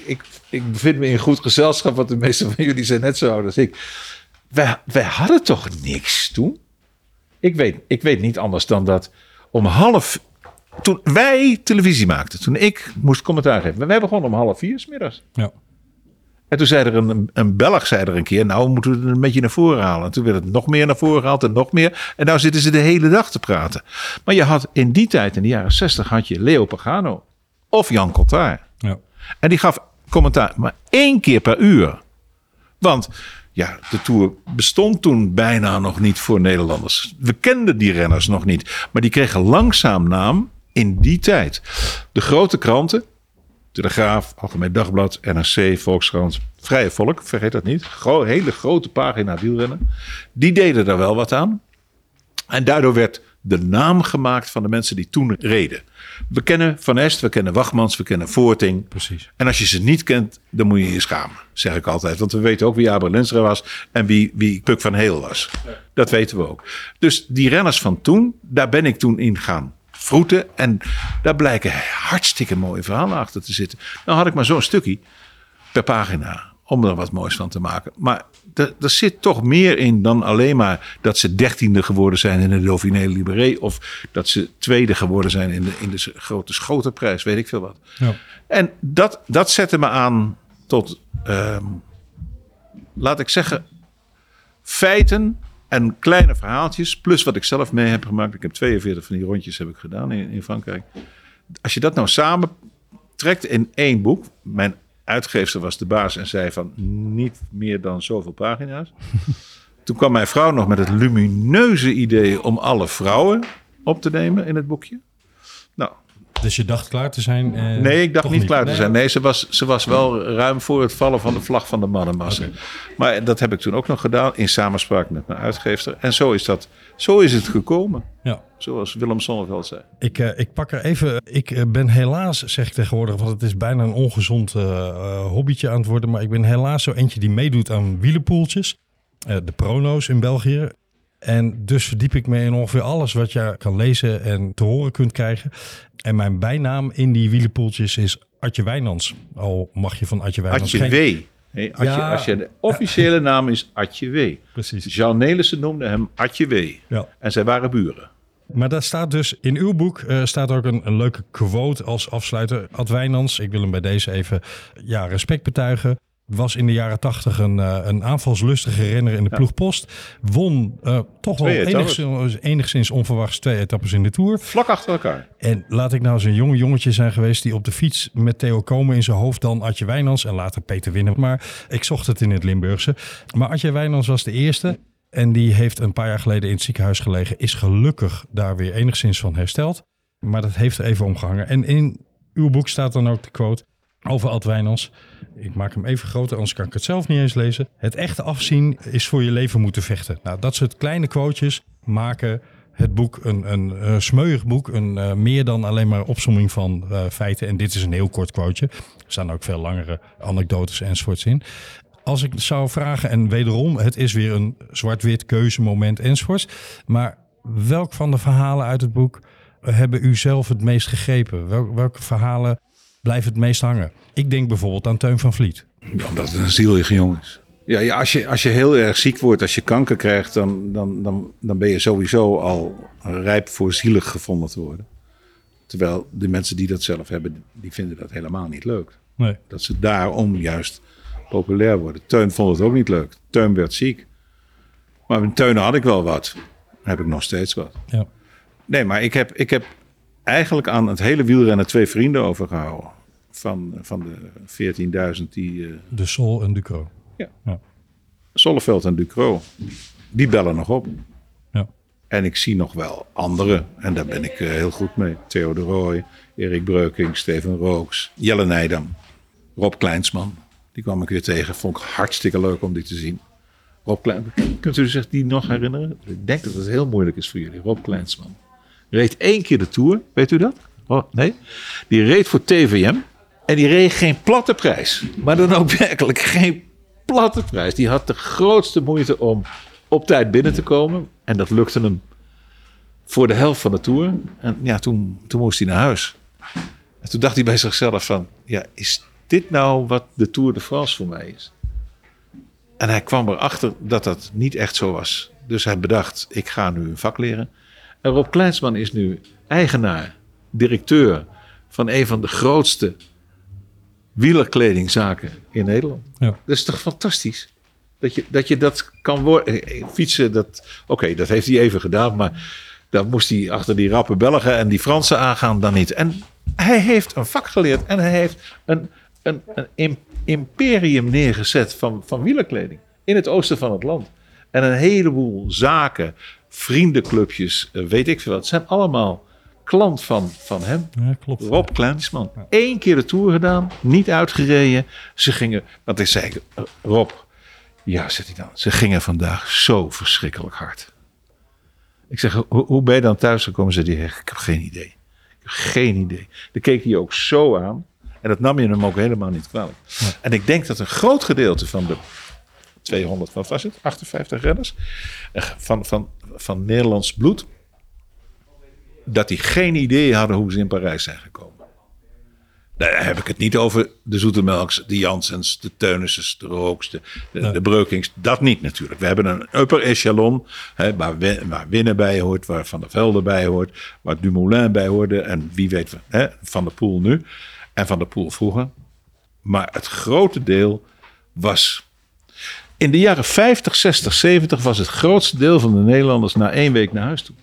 S4: ik, ik bevind me in goed gezelschap, want de meeste van jullie zijn net zo oud als ik. Wij, wij hadden toch niks toen? Ik weet, ik weet niet anders dan dat om half. Toen wij televisie maakten, toen ik moest commentaar geven. Wij begonnen om half vier 's middags.
S1: Ja.
S4: En toen zei er een, een Belg zei er een keer, nou moeten we het een beetje naar voren halen. En toen werd het nog meer naar voren gehaald en nog meer. En nou zitten ze de hele dag te praten. Maar je had in die tijd, in de jaren zestig, had je Leo Pagano of Jan Cotard.
S1: Ja.
S4: En die gaf commentaar maar één keer per uur. Want ja, de Tour bestond toen bijna nog niet voor Nederlanders. We kenden die renners nog niet. Maar die kregen langzaam naam in die tijd. De grote kranten, Telegraaf, Algemeen Dagblad, NRC, Volkskrant, Vrije Volk, vergeet dat niet. Gro hele grote pagina wielrennen. Die deden daar wel wat aan. En daardoor werd de naam gemaakt van de mensen die toen reden. We kennen Van Est, we kennen Wachmans, we kennen Voorting.
S1: Precies.
S4: En als je ze niet kent, dan moet je je schamen, zeg ik altijd. Want we weten ook wie Abel Lenstra was en wie, wie Puk van Heel was. Dat weten we ook. Dus die renners van toen, daar ben ik toen in gaan vroeten. En daar blijken hartstikke mooie verhalen achter te zitten. Nou had ik maar zo'n stukje per pagina om er wat moois van te maken. Maar er, er zit toch meer in dan alleen maar dat ze dertiende geworden zijn in de Dauphiné Libéré. Of dat ze tweede geworden zijn in de, in de grote schotenprijs, weet ik veel wat.
S1: Ja.
S4: En dat, dat zette me aan tot, ehm, laat ik zeggen, feiten en kleine verhaaltjes. Plus wat ik zelf mee heb gemaakt. Ik heb 42 van die rondjes heb ik gedaan in, in Frankrijk. Als je dat nou samen trekt in één boek. Mijn uitgeefster was de baas en zei van niet meer dan zoveel pagina's. [LAUGHS] Toen kwam mijn vrouw nog met het lumineuze idee om alle vrouwen op te nemen in het boekje. Nou,
S1: Dus je dacht klaar te zijn? eh,
S4: Nee, ik dacht niet klaar te zijn. Nee, ze was, ze was wel ruim voor het vallen van de vlag van de mannenmassa. Maar dat heb ik toen ook nog gedaan in samenspraak met mijn uitgeefster. En zo is, dat, zo is het gekomen.
S1: Ja.
S4: Zoals Willem Sonneveld zei.
S1: Ik, eh, ik pak er even. Ik eh, ben helaas, zeg ik tegenwoordig, want het is bijna een ongezond eh, hobbytje aan het worden. Maar ik ben helaas zo eentje die meedoet aan wielenpoeltjes. De prono's in België. En dus verdiep ik me in ongeveer alles wat je kan lezen en te horen kunt krijgen. En mijn bijnaam in die wielenpoeltjes is Adje Wijnands. Al mag je van Adje Wijnands geen-
S4: W. Hey, Atje,
S1: Ja.
S4: als je, de officiële naam is Atje W.
S1: Precies.
S4: Jean Nelissen noemde hem Atje W.
S1: Ja.
S4: En zij waren buren.
S1: Maar daar staat dus in uw boek eh, staat ook een, een leuke quote als afsluiter. Ad Wijnands, ik wil hem bij deze even ja, respect betuigen. Was in de jaren tachtig een, eh, een aanvalslustige renner in de ploegpost. Won eh, toch wel enigszins, enigszins onverwachts twee etappes in de Tour.
S4: Vlak achter elkaar.
S1: En laat ik nou eens een jonge jongetje zijn geweest die op de fiets met Theo Komen in zijn hoofd dan Adje Wijnands en later Peter Winnen. Maar ik zocht het in het Limburgse. Maar Adje Wijnands was de eerste en die heeft een paar jaar geleden in het ziekenhuis gelegen. Is gelukkig daar weer enigszins van hersteld. Maar dat heeft er even omgehangen. En in uw boek staat dan ook de quote over Ad Wijnands. Ik maak hem even groter, anders kan ik het zelf niet eens lezen. Het echte afzien is voor je leven moeten vechten. Nou, dat soort kleine quotejes maken het boek een, een, eh, smeuig boek. Een, eh, meer dan alleen maar opsomming van eh, feiten. En dit is een heel kort quoteje. Er staan ook veel langere anekdotes enzovoorts in. Als ik zou vragen, en wederom, het is weer een zwart-wit keuzemoment enzovoorts. Maar welk van de verhalen uit het boek hebben u zelf het meest gegrepen? Wel, welke verhalen blijven het meest hangen? Ik denk bijvoorbeeld aan Teun van Vliet.
S4: Omdat het een zielige jongen is. Ja, ja, als, je, als je heel erg ziek wordt, als je kanker krijgt, dan, dan, dan, dan ben je sowieso al rijp voor zielig gevonden te worden. Terwijl de mensen die dat zelf hebben, die vinden dat helemaal niet leuk.
S1: Nee.
S4: Dat ze daarom juist populair worden. Teun vond het ook niet leuk. Teun werd ziek. Maar met Teun had ik wel wat. Heb ik nog steeds wat.
S1: Ja.
S4: Nee, maar ik heb, ik heb eigenlijk aan het hele wielrennen twee vrienden overgehouden. Van, van de 14.000 die... eh,
S1: De Sol en Ducro.
S4: Zolleveld en Ducro, die bellen nog op.
S1: Ja.
S4: En ik zie nog wel anderen. En daar ben ik eh, heel goed mee. Theo de Rooij, Erik Breuking, Steven Rooks, Jelle Nijdam, Rob Kleinsman. Die kwam ik weer tegen. Vond ik hartstikke leuk om die te zien. Rob Klein, kunt u zich die nog herinneren? Ik denk dat het heel moeilijk is voor jullie. Rob Kleinsman. Reed één keer de Tour, weet u dat? Oh, nee? Die reed voor TVM. En die reed geen platte prijs. Maar dan ook werkelijk geen platte prijs. Die had de grootste moeite om op tijd binnen te komen. En dat lukte hem voor de helft van de Tour. En ja, toen, toen moest hij naar huis. En toen dacht hij bij zichzelf van... Ja, is dit nou wat de Tour de France voor mij is? En hij kwam erachter dat dat niet echt zo was. Dus hij bedacht, ik ga nu een vak leren. En Rob Kleinsman is nu eigenaar, directeur... van een van de grootste wielerkledingzaken in Nederland.
S1: Ja.
S4: Dat is toch fantastisch? Dat je dat, je dat kan worden. Eh, Fietsen, dat, oké, dat heeft hij even gedaan. Maar dan moest hij achter die rappe Belgen en die Fransen aangaan dan niet. En hij heeft een vak geleerd. En hij heeft een, een, een im- imperium neergezet van, van wielerkleding. In het oosten van het land. En een heleboel zaken, vriendenclubjes, eh, weet ik veel wat. zijn allemaal klant van, van hem.
S1: ja, klopt.
S4: Rob Kleinsman. Eén keer de Tour gedaan, niet uitgereden. Ze gingen, want ik zei, eh, Rob, ja, zegt hij dan, ze gingen vandaag zo verschrikkelijk hard. Ik zeg, hoe, hoe ben je dan thuis gekomen? Zei hij, ik heb geen idee. Ik heb geen idee. Dan keek hij ook zo aan. En dat nam je hem ook helemaal niet kwalijk. En ik denk dat een groot gedeelte van de 200, wat was het? 58 renners eh, van, van, van Nederlands bloed. Dat die geen idee hadden hoe ze in Parijs zijn gekomen. Daar heb ik het niet over de Zoetemelks, de Jansens, de Teunissen, de Rooks, de, de, de, Breukings. Dat niet natuurlijk. We hebben een upper echelon hè, waar, waar Winnen bij hoort, waar Van der Velde bij hoort, waar Dumoulin bij hoorde. En wie weet hè, Van der Poel nu en Van der Poel vroeger. Maar het grote deel was... In de jaren 50, 60, 70 was het grootste deel van de Nederlanders na één week naar huis toe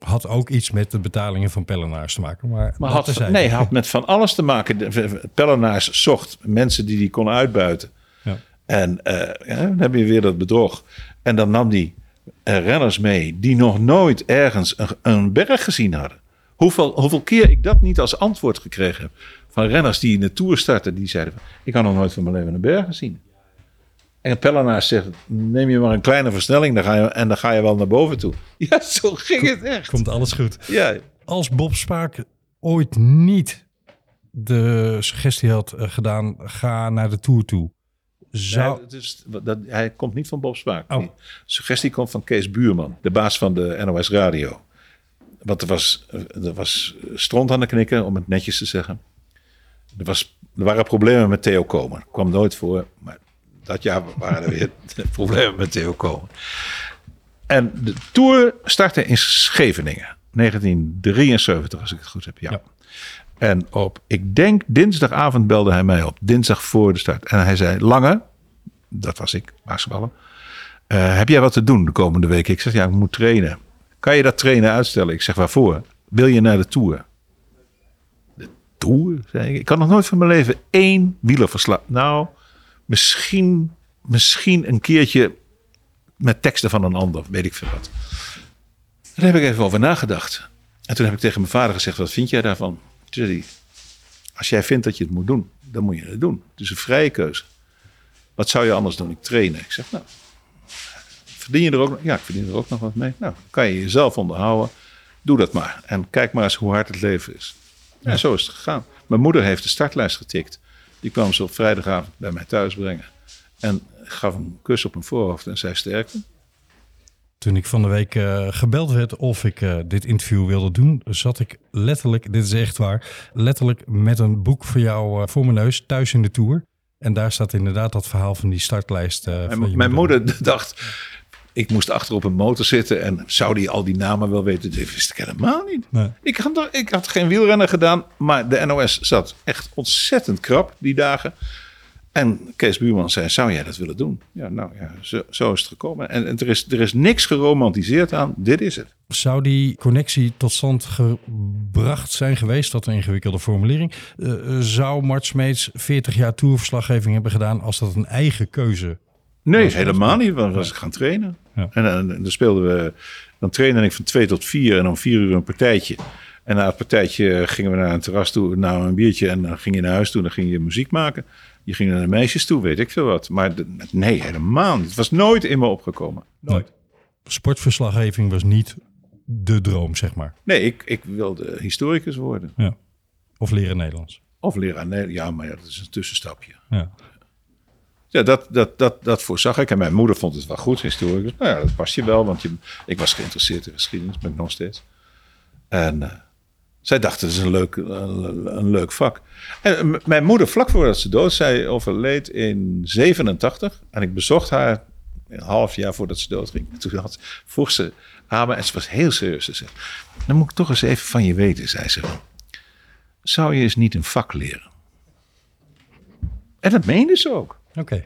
S1: had ook iets met de betalingen van Pellenaars te maken. Maar,
S4: maar had, nee, had met van alles te maken. Pellenaars zocht mensen die die kon uitbuiten. Ja. En uh, ja, dan heb je weer dat bedrog. En dan nam die uh, renners mee die nog nooit ergens een, een, berg gezien hadden. Hoeveel, hoeveel keer ik dat niet als antwoord gekregen heb. Van renners die in de Tour starten. Die zeiden, ik had nog nooit van mijn leven een berg gezien. En Pellenaars zegt, neem je maar een kleine versnelling dan ga je, en dan ga je wel naar boven toe. [LAUGHS] Ja, zo ging het echt.
S1: Komt alles goed.
S4: Ja.
S1: Als Bob Spaak ooit niet de suggestie had eh, gedaan, ga naar de Tour toe. Zou...
S4: Nee, dus, dat, hij komt niet van Bob Spaak. Oh. suggestie komt van Kees Buurman, de baas van de NOS Radio. Want er was, er was stront aan de knikken, om het netjes te zeggen. Er, was, er waren problemen met Theo Komen. kwam nooit voor, maar dat jaar waren er weer [LAUGHS] problemen met Theo Komen. En de Tour startte in Scheveningen. 1973, als ik het goed heb. Ja. En op, ik denk dinsdagavond belde hij mij op. Dinsdag voor de start. En hij zei, Lange, dat was ik, Maasballen. Uh, heb jij wat te doen de komende week? Ik zeg, ja, ik moet trainen. Kan je dat trainen uitstellen? Ik zeg, waarvoor? Wil je naar de Tour? De Tour? Zei ik. Ik kan nog nooit van mijn leven één wielerverslag. Nou, misschien, misschien een keertje met teksten van een ander, weet ik veel wat. Daar heb ik even over nagedacht. En toen heb ik tegen mijn vader gezegd: Wat vind jij daarvan? Toen zei hij: Als jij vindt dat je het moet doen, dan moet je het doen. Het is een vrije keuze. Wat zou je anders doen? Ik trainen. Ik zeg: Nou, verdien je er ook nog? Ja, ik verdien er ook nog wat mee. Nou, kan je jezelf onderhouden. Doe dat maar. En kijk maar eens hoe hard het leven is. Ja, zo is het gegaan. Mijn moeder heeft de startlijst getikt. Die kwam ze op vrijdagavond bij mij thuis brengen. En gaf een kus op mijn voorhoofd en zei sterkte.
S1: Toen ik van de week uh, gebeld werd of ik uh, dit interview wilde doen, zat ik letterlijk, dit is echt waar, letterlijk met een boek voor jou uh, voor mijn neus thuis in de tour. En daar staat inderdaad dat verhaal van die startlijst.
S4: van mijn moeder [LAUGHS] dacht, ik moest achter op een motor zitten en zou die al die namen wel weten? Dat wist ik helemaal niet. Nee. Ik, had, ik had geen wielrennen gedaan, maar de NOS zat echt ontzettend krap die dagen. En Kees Buurman zei, zou jij dat willen doen? Ja, nou ja, zo, zo is het gekomen. En, en, er, is, er is niks geromantiseerd aan, dit is het.
S1: Zou die connectie tot stand gebracht zijn geweest, dat een ingewikkelde formulering, uh, zou Mart Smeets 40 jaar tourverslaggeving hebben gedaan als dat een eigen keuze
S4: Nee, helemaal niet. Want was ik gaan trainen. Ja. En, en, dan speelden we. Dan trainde ik van twee tot vier en om vier uur een partijtje. En na het partijtje gingen we naar een terras toe, naar een biertje. En dan ging je naar huis toe, dan ging je muziek maken. Je ging naar de meisjes toe, weet ik veel wat. Maar nee, helemaal niet. Het was nooit in me opgekomen. Nooit.
S1: Sportverslaggeving was niet de droom, zeg maar.
S4: Nee, ik, ik wilde historicus worden.
S1: Ja. Of leren Nederlands.
S4: Of leren Nederlands. Ja, maar ja, dat is een tussenstapje. Ja. Ja, dat, dat, dat, dat voorzag ik. En mijn moeder vond het wel goed, historicus. Nou ja, dat past je wel, want je, ik was geïnteresseerd in geschiedenis, ben ik nog steeds. En uh, zij dacht, het is een leuk, een, leuk vak. En mijn moeder, vlak voordat ze dood, zij overleed in 87. En ik bezocht haar een half jaar voordat ze doodging. Toen had, vroeg ze aan me, en ze was heel serieus. Ze zei, dan moet ik toch eens even van je weten, zei ze. Zou je eens niet een vak leren? En dat meende ze ook.
S1: Oké.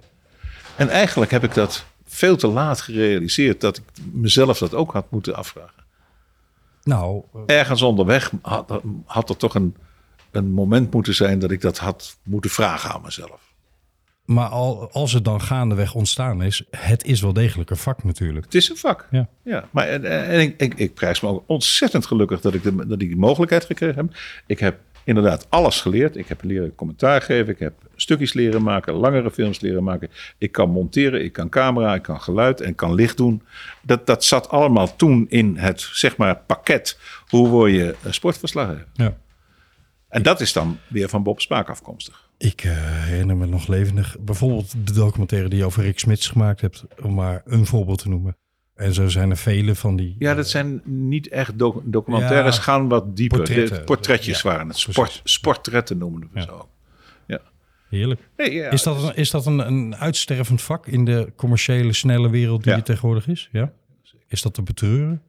S4: En eigenlijk heb ik dat veel te laat gerealiseerd dat ik mezelf dat ook had moeten afvragen.
S1: Nou,
S4: uh... ergens onderweg had, had er toch een, een moment moeten zijn dat ik dat had moeten vragen aan mezelf.
S1: Maar al, als het dan gaandeweg ontstaan is, het is wel degelijk een vak natuurlijk.
S4: Het is een vak. Ja. ja maar en, ik, ik, ik, prijs me ook ontzettend gelukkig dat ik, de, dat ik die mogelijkheid gekregen heb. Ik heb inderdaad alles geleerd. Ik heb leren commentaar geven, ik heb stukjes leren maken, langere films leren maken. Ik kan monteren, ik kan camera, ik kan geluid en ik kan licht doen. Dat, dat zat allemaal toen in het, zeg maar, pakket. Hoe word je een sportverslaggever?
S1: Ja.
S4: En dat is dan weer van Bob Spaak afkomstig.
S1: Ik eh, herinner me nog levendig bijvoorbeeld de documentaire die je over Rick Smits gemaakt hebt, om maar een voorbeeld te noemen. En zo zijn er vele van die.
S4: Ja, dat zijn niet echt doc- documentaires,
S1: Ja,
S4: gaan wat dieper.
S1: portretten.
S4: De portretjes
S1: Ja,
S4: waren het. Sport, sportretten noemen we
S1: Ja.
S4: zo.
S1: Heerlijk.
S4: Nee, ja,
S1: is dat, een, is dat een, een uitstervend vak in de commerciële, snelle wereld die er tegenwoordig is? Ja. Is dat te betreuren?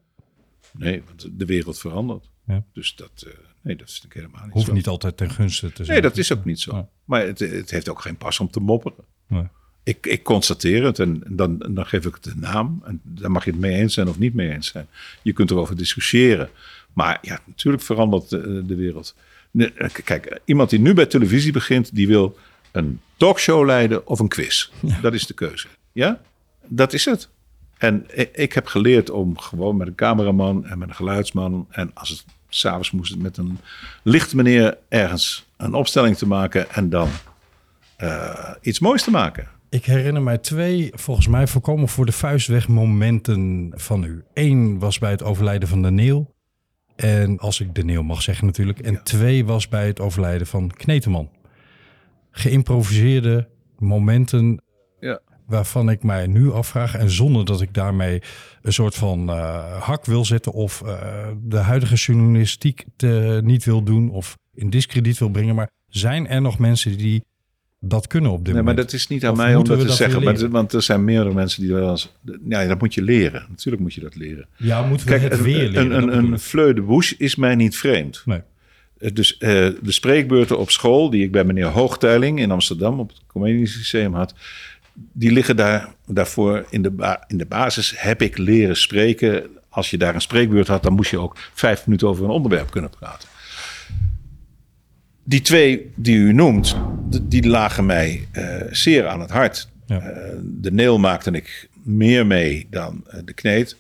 S4: Nee, want de wereld verandert.
S1: Ja.
S4: Dus dat, eh, nee, dat is helemaal niet
S1: Hoeft
S4: zo.
S1: niet altijd ten gunste te zijn.
S4: Nee, dat is ook niet zo. Maar het, het heeft ook geen pas om te mopperen.
S1: Nee.
S4: Ik, ik constateer het en dan, dan geef ik het een naam. En daar mag je het mee eens zijn of niet mee eens zijn. Je kunt erover discussiëren. Maar ja, natuurlijk verandert de, de wereld. Eh, Kijk, iemand die nu bij televisie begint, die wil een talkshow leiden of een quiz. Dat is de keuze. Ja, dat is het. En ik, heb geleerd om gewoon met een cameraman en met een geluidsman... en als het s'avonds moest, met een lichtmeneer ergens een opstelling te maken... en dan eh, iets moois te maken.
S1: Ik herinner mij twee, volgens mij voorkomen voor de vuist weg momenten van u. Eén was bij het overlijden van Daniel. En als ik Daniel mag zeggen natuurlijk. En twee was bij het overlijden van Kneteman. Geïmproviseerde momenten
S4: Ja.
S1: waarvan ik mij nu afvraag. En zonder dat ik daarmee een soort van eh, hak wil zetten. Of eh, de huidige journalistiek te, niet wil doen. Of in discrediet wil brengen. Maar zijn er nog mensen die dat kunnen op dit
S4: Nee, maar dat is niet aan
S1: Of
S4: mij om dat te
S1: dat
S4: zeggen. Maar, want er zijn meerdere mensen die wel eens... Ja, dat moet je leren. Natuurlijk moet je dat leren.
S1: Ja, moeten we
S4: Kijk,
S1: het weer leren?
S4: een, een, een
S1: ik.
S4: fleu de bouche is mij niet vreemd.
S1: Nee.
S4: Eh, Dus eh, de spreekbeurten op school, die ik bij meneer Hoogteiling in Amsterdam op het Comedisch Lyceum had, die liggen daar, daarvoor in de, in de basis. Heb ik leren spreken. Als je daar een spreekbeurt had, dan moest je ook vijf minuten over een onderwerp kunnen praten. Die twee die u noemt, die lagen mij eh, zeer aan het hart.
S1: Ja.
S4: Eh, de Neel maakte ik meer mee dan eh, de Kneet.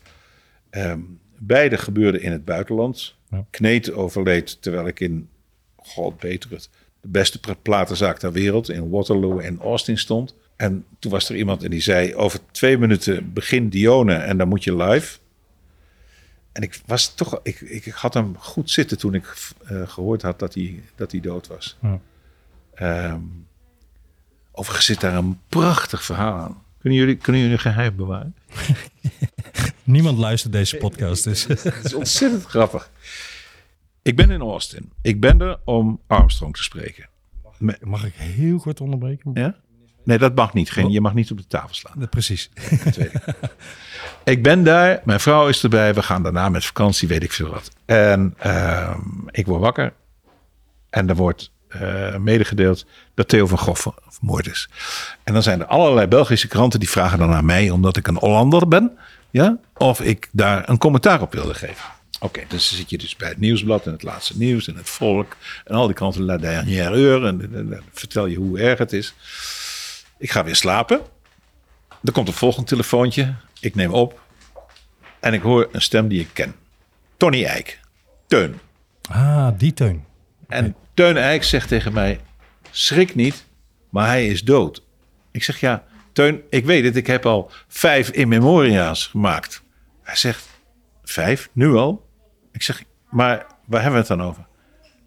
S4: Ehm, beide gebeurden in het buitenland.
S1: Ja.
S4: Kneet overleed terwijl ik in, god beter het, de beste pla- platenzaak ter wereld in Waterloo en Austin stond. En toen was er iemand en die zei, over twee minuten begint Dione en dan moet je live. En ik was toch, ik, ik had hem goed zitten toen ik eh, gehoord had dat hij, dat hij dood was.
S1: Ja.
S4: Ehm, overigens zit daar een prachtig verhaal aan. Kunnen jullie, kunnen jullie een geheim bewaren? [LAUGHS]
S1: Niemand luistert deze podcast, dus [LAUGHS]
S4: Het is ontzettend grappig. Ik ben in Austin. Ik ben er om Armstrong te spreken.
S1: mag ik heel kort onderbreken?
S4: Ja? Nee, dat mag niet. Geen, je mag niet op de tafel slaan.
S1: Precies. [LAUGHS]
S4: Ik. ben daar. Mijn vrouw is erbij. We gaan daarna met vakantie, weet ik veel wat. En ehm, ik word wakker. En er wordt eh, medegedeeld dat Theo van Gogh vermoord is. En dan zijn er allerlei Belgische kranten die vragen dan aan mij, omdat ik een Hollander ben, ja, of ik daar een commentaar op wilde geven. Oké, dus dan zit je dus bij het nieuwsblad en het laatste nieuws en het volk en al die kranten La Dernière Heure en, en- en dan vertel je hoe erg het is. Ik ga weer slapen. Er komt een volgend telefoontje. Ik neem op en ik hoor een stem die ik ken. Tony Eijk. Teun.
S1: Ah, die teun.
S4: En Teun Eijk zegt tegen mij: schrik niet, maar hij is dood. Ik zeg ja, Teun, ik weet het, ik heb al vijf in memoria's gemaakt. Hij zegt: vijf, nu al? Ik zeg: maar waar hebben we het dan over?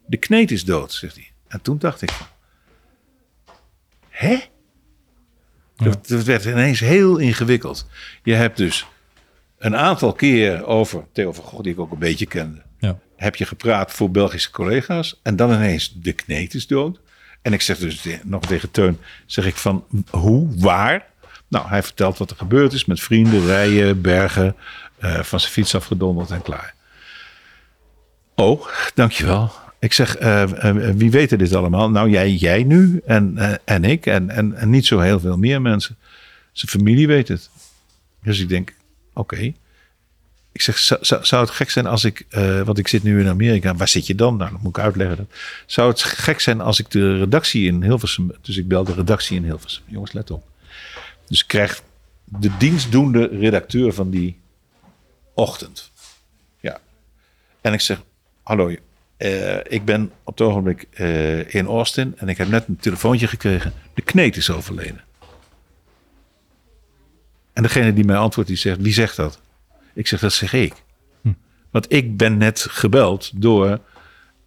S4: De kneet is dood, zegt hij. En toen dacht ik: hè? Het het werd ineens heel ingewikkeld. Je hebt dus een aantal keer over Theo van Gogh, die ik ook een beetje kende
S1: Ja.
S4: heb je gepraat voor Belgische collega's. En dan ineens de kneet is dood. En ik zeg dus nog tegen Teun, zeg ik van hoe, waar? Nou, hij vertelt wat er gebeurd is met vrienden, rijden, bergen, eh, van zijn fiets afgedonderd en klaar. Oh, dankjewel. Ik zeg, eh, wie weet dit allemaal? Nou, jij, jij nu en, eh, en ik en, en, niet zo heel veel meer mensen. Zijn familie weet het. Dus ik denk, oké. Ik zeg, zou, zou, het gek zijn als ik, want ik zit nu in Amerika, waar zit je dan? Nou, moet ik uitleggen. Dat. Zou het gek zijn als ik de redactie in Hilversum, dus ik bel de redactie in Hilversum. Jongens, let op. Dus ik krijg de dienstdoende redacteur van die ochtend. Ja. En ik zeg, hallo, Eh, ik ben op het ogenblik eh, in Austin en ik heb net een telefoontje gekregen. De kneet is overleden. En degene die mij antwoordt, die zegt, wie zegt dat? Ik zeg, dat zeg ik. Want ik ben net gebeld door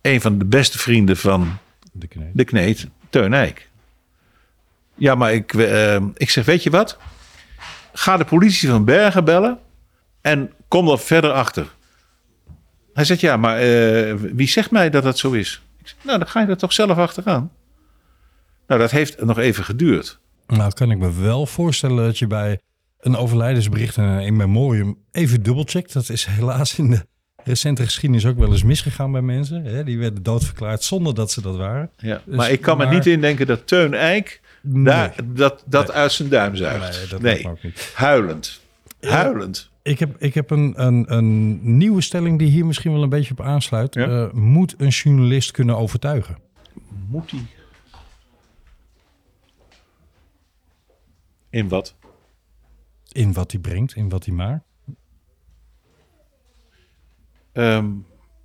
S4: een van de beste vrienden van
S1: De kneep.
S4: de kneet, Teun Eijk. Ja, maar ik, eh, ik zeg, weet je wat? Ga de politie van Bergen bellen en kom er verder achter. Hij zegt, ja, maar eh, wie zegt mij dat dat zo is? Ik zeg, nou, dan ga je er toch zelf achteraan. Nou, dat heeft nog even geduurd.
S1: Nou, dat kan ik me wel voorstellen dat je bij een overlijdensbericht en een in memoriam even dubbelcheckt. Dat is helaas in de recente geschiedenis ook wel eens misgegaan bij mensen. Hè? Die werden doodverklaard zonder dat ze dat waren.
S4: Ja,
S1: Dus-
S4: maar ik kan me niet indenken dat Teun Eijk daar, dat, dat
S1: Nee.
S4: uit zijn duim zuigt.
S1: Nee, dat
S4: Nee,
S1: ook niet.
S4: huilend. Huilend.
S1: Ik heb, ik heb een, een, een nieuwe stelling die hier misschien wel een beetje op aansluit.
S4: Ja.
S1: Eh, moet een journalist kunnen overtuigen?
S4: Moet hij? In wat?
S1: In wat hij brengt, in wat hij maakt?
S4: Ehm,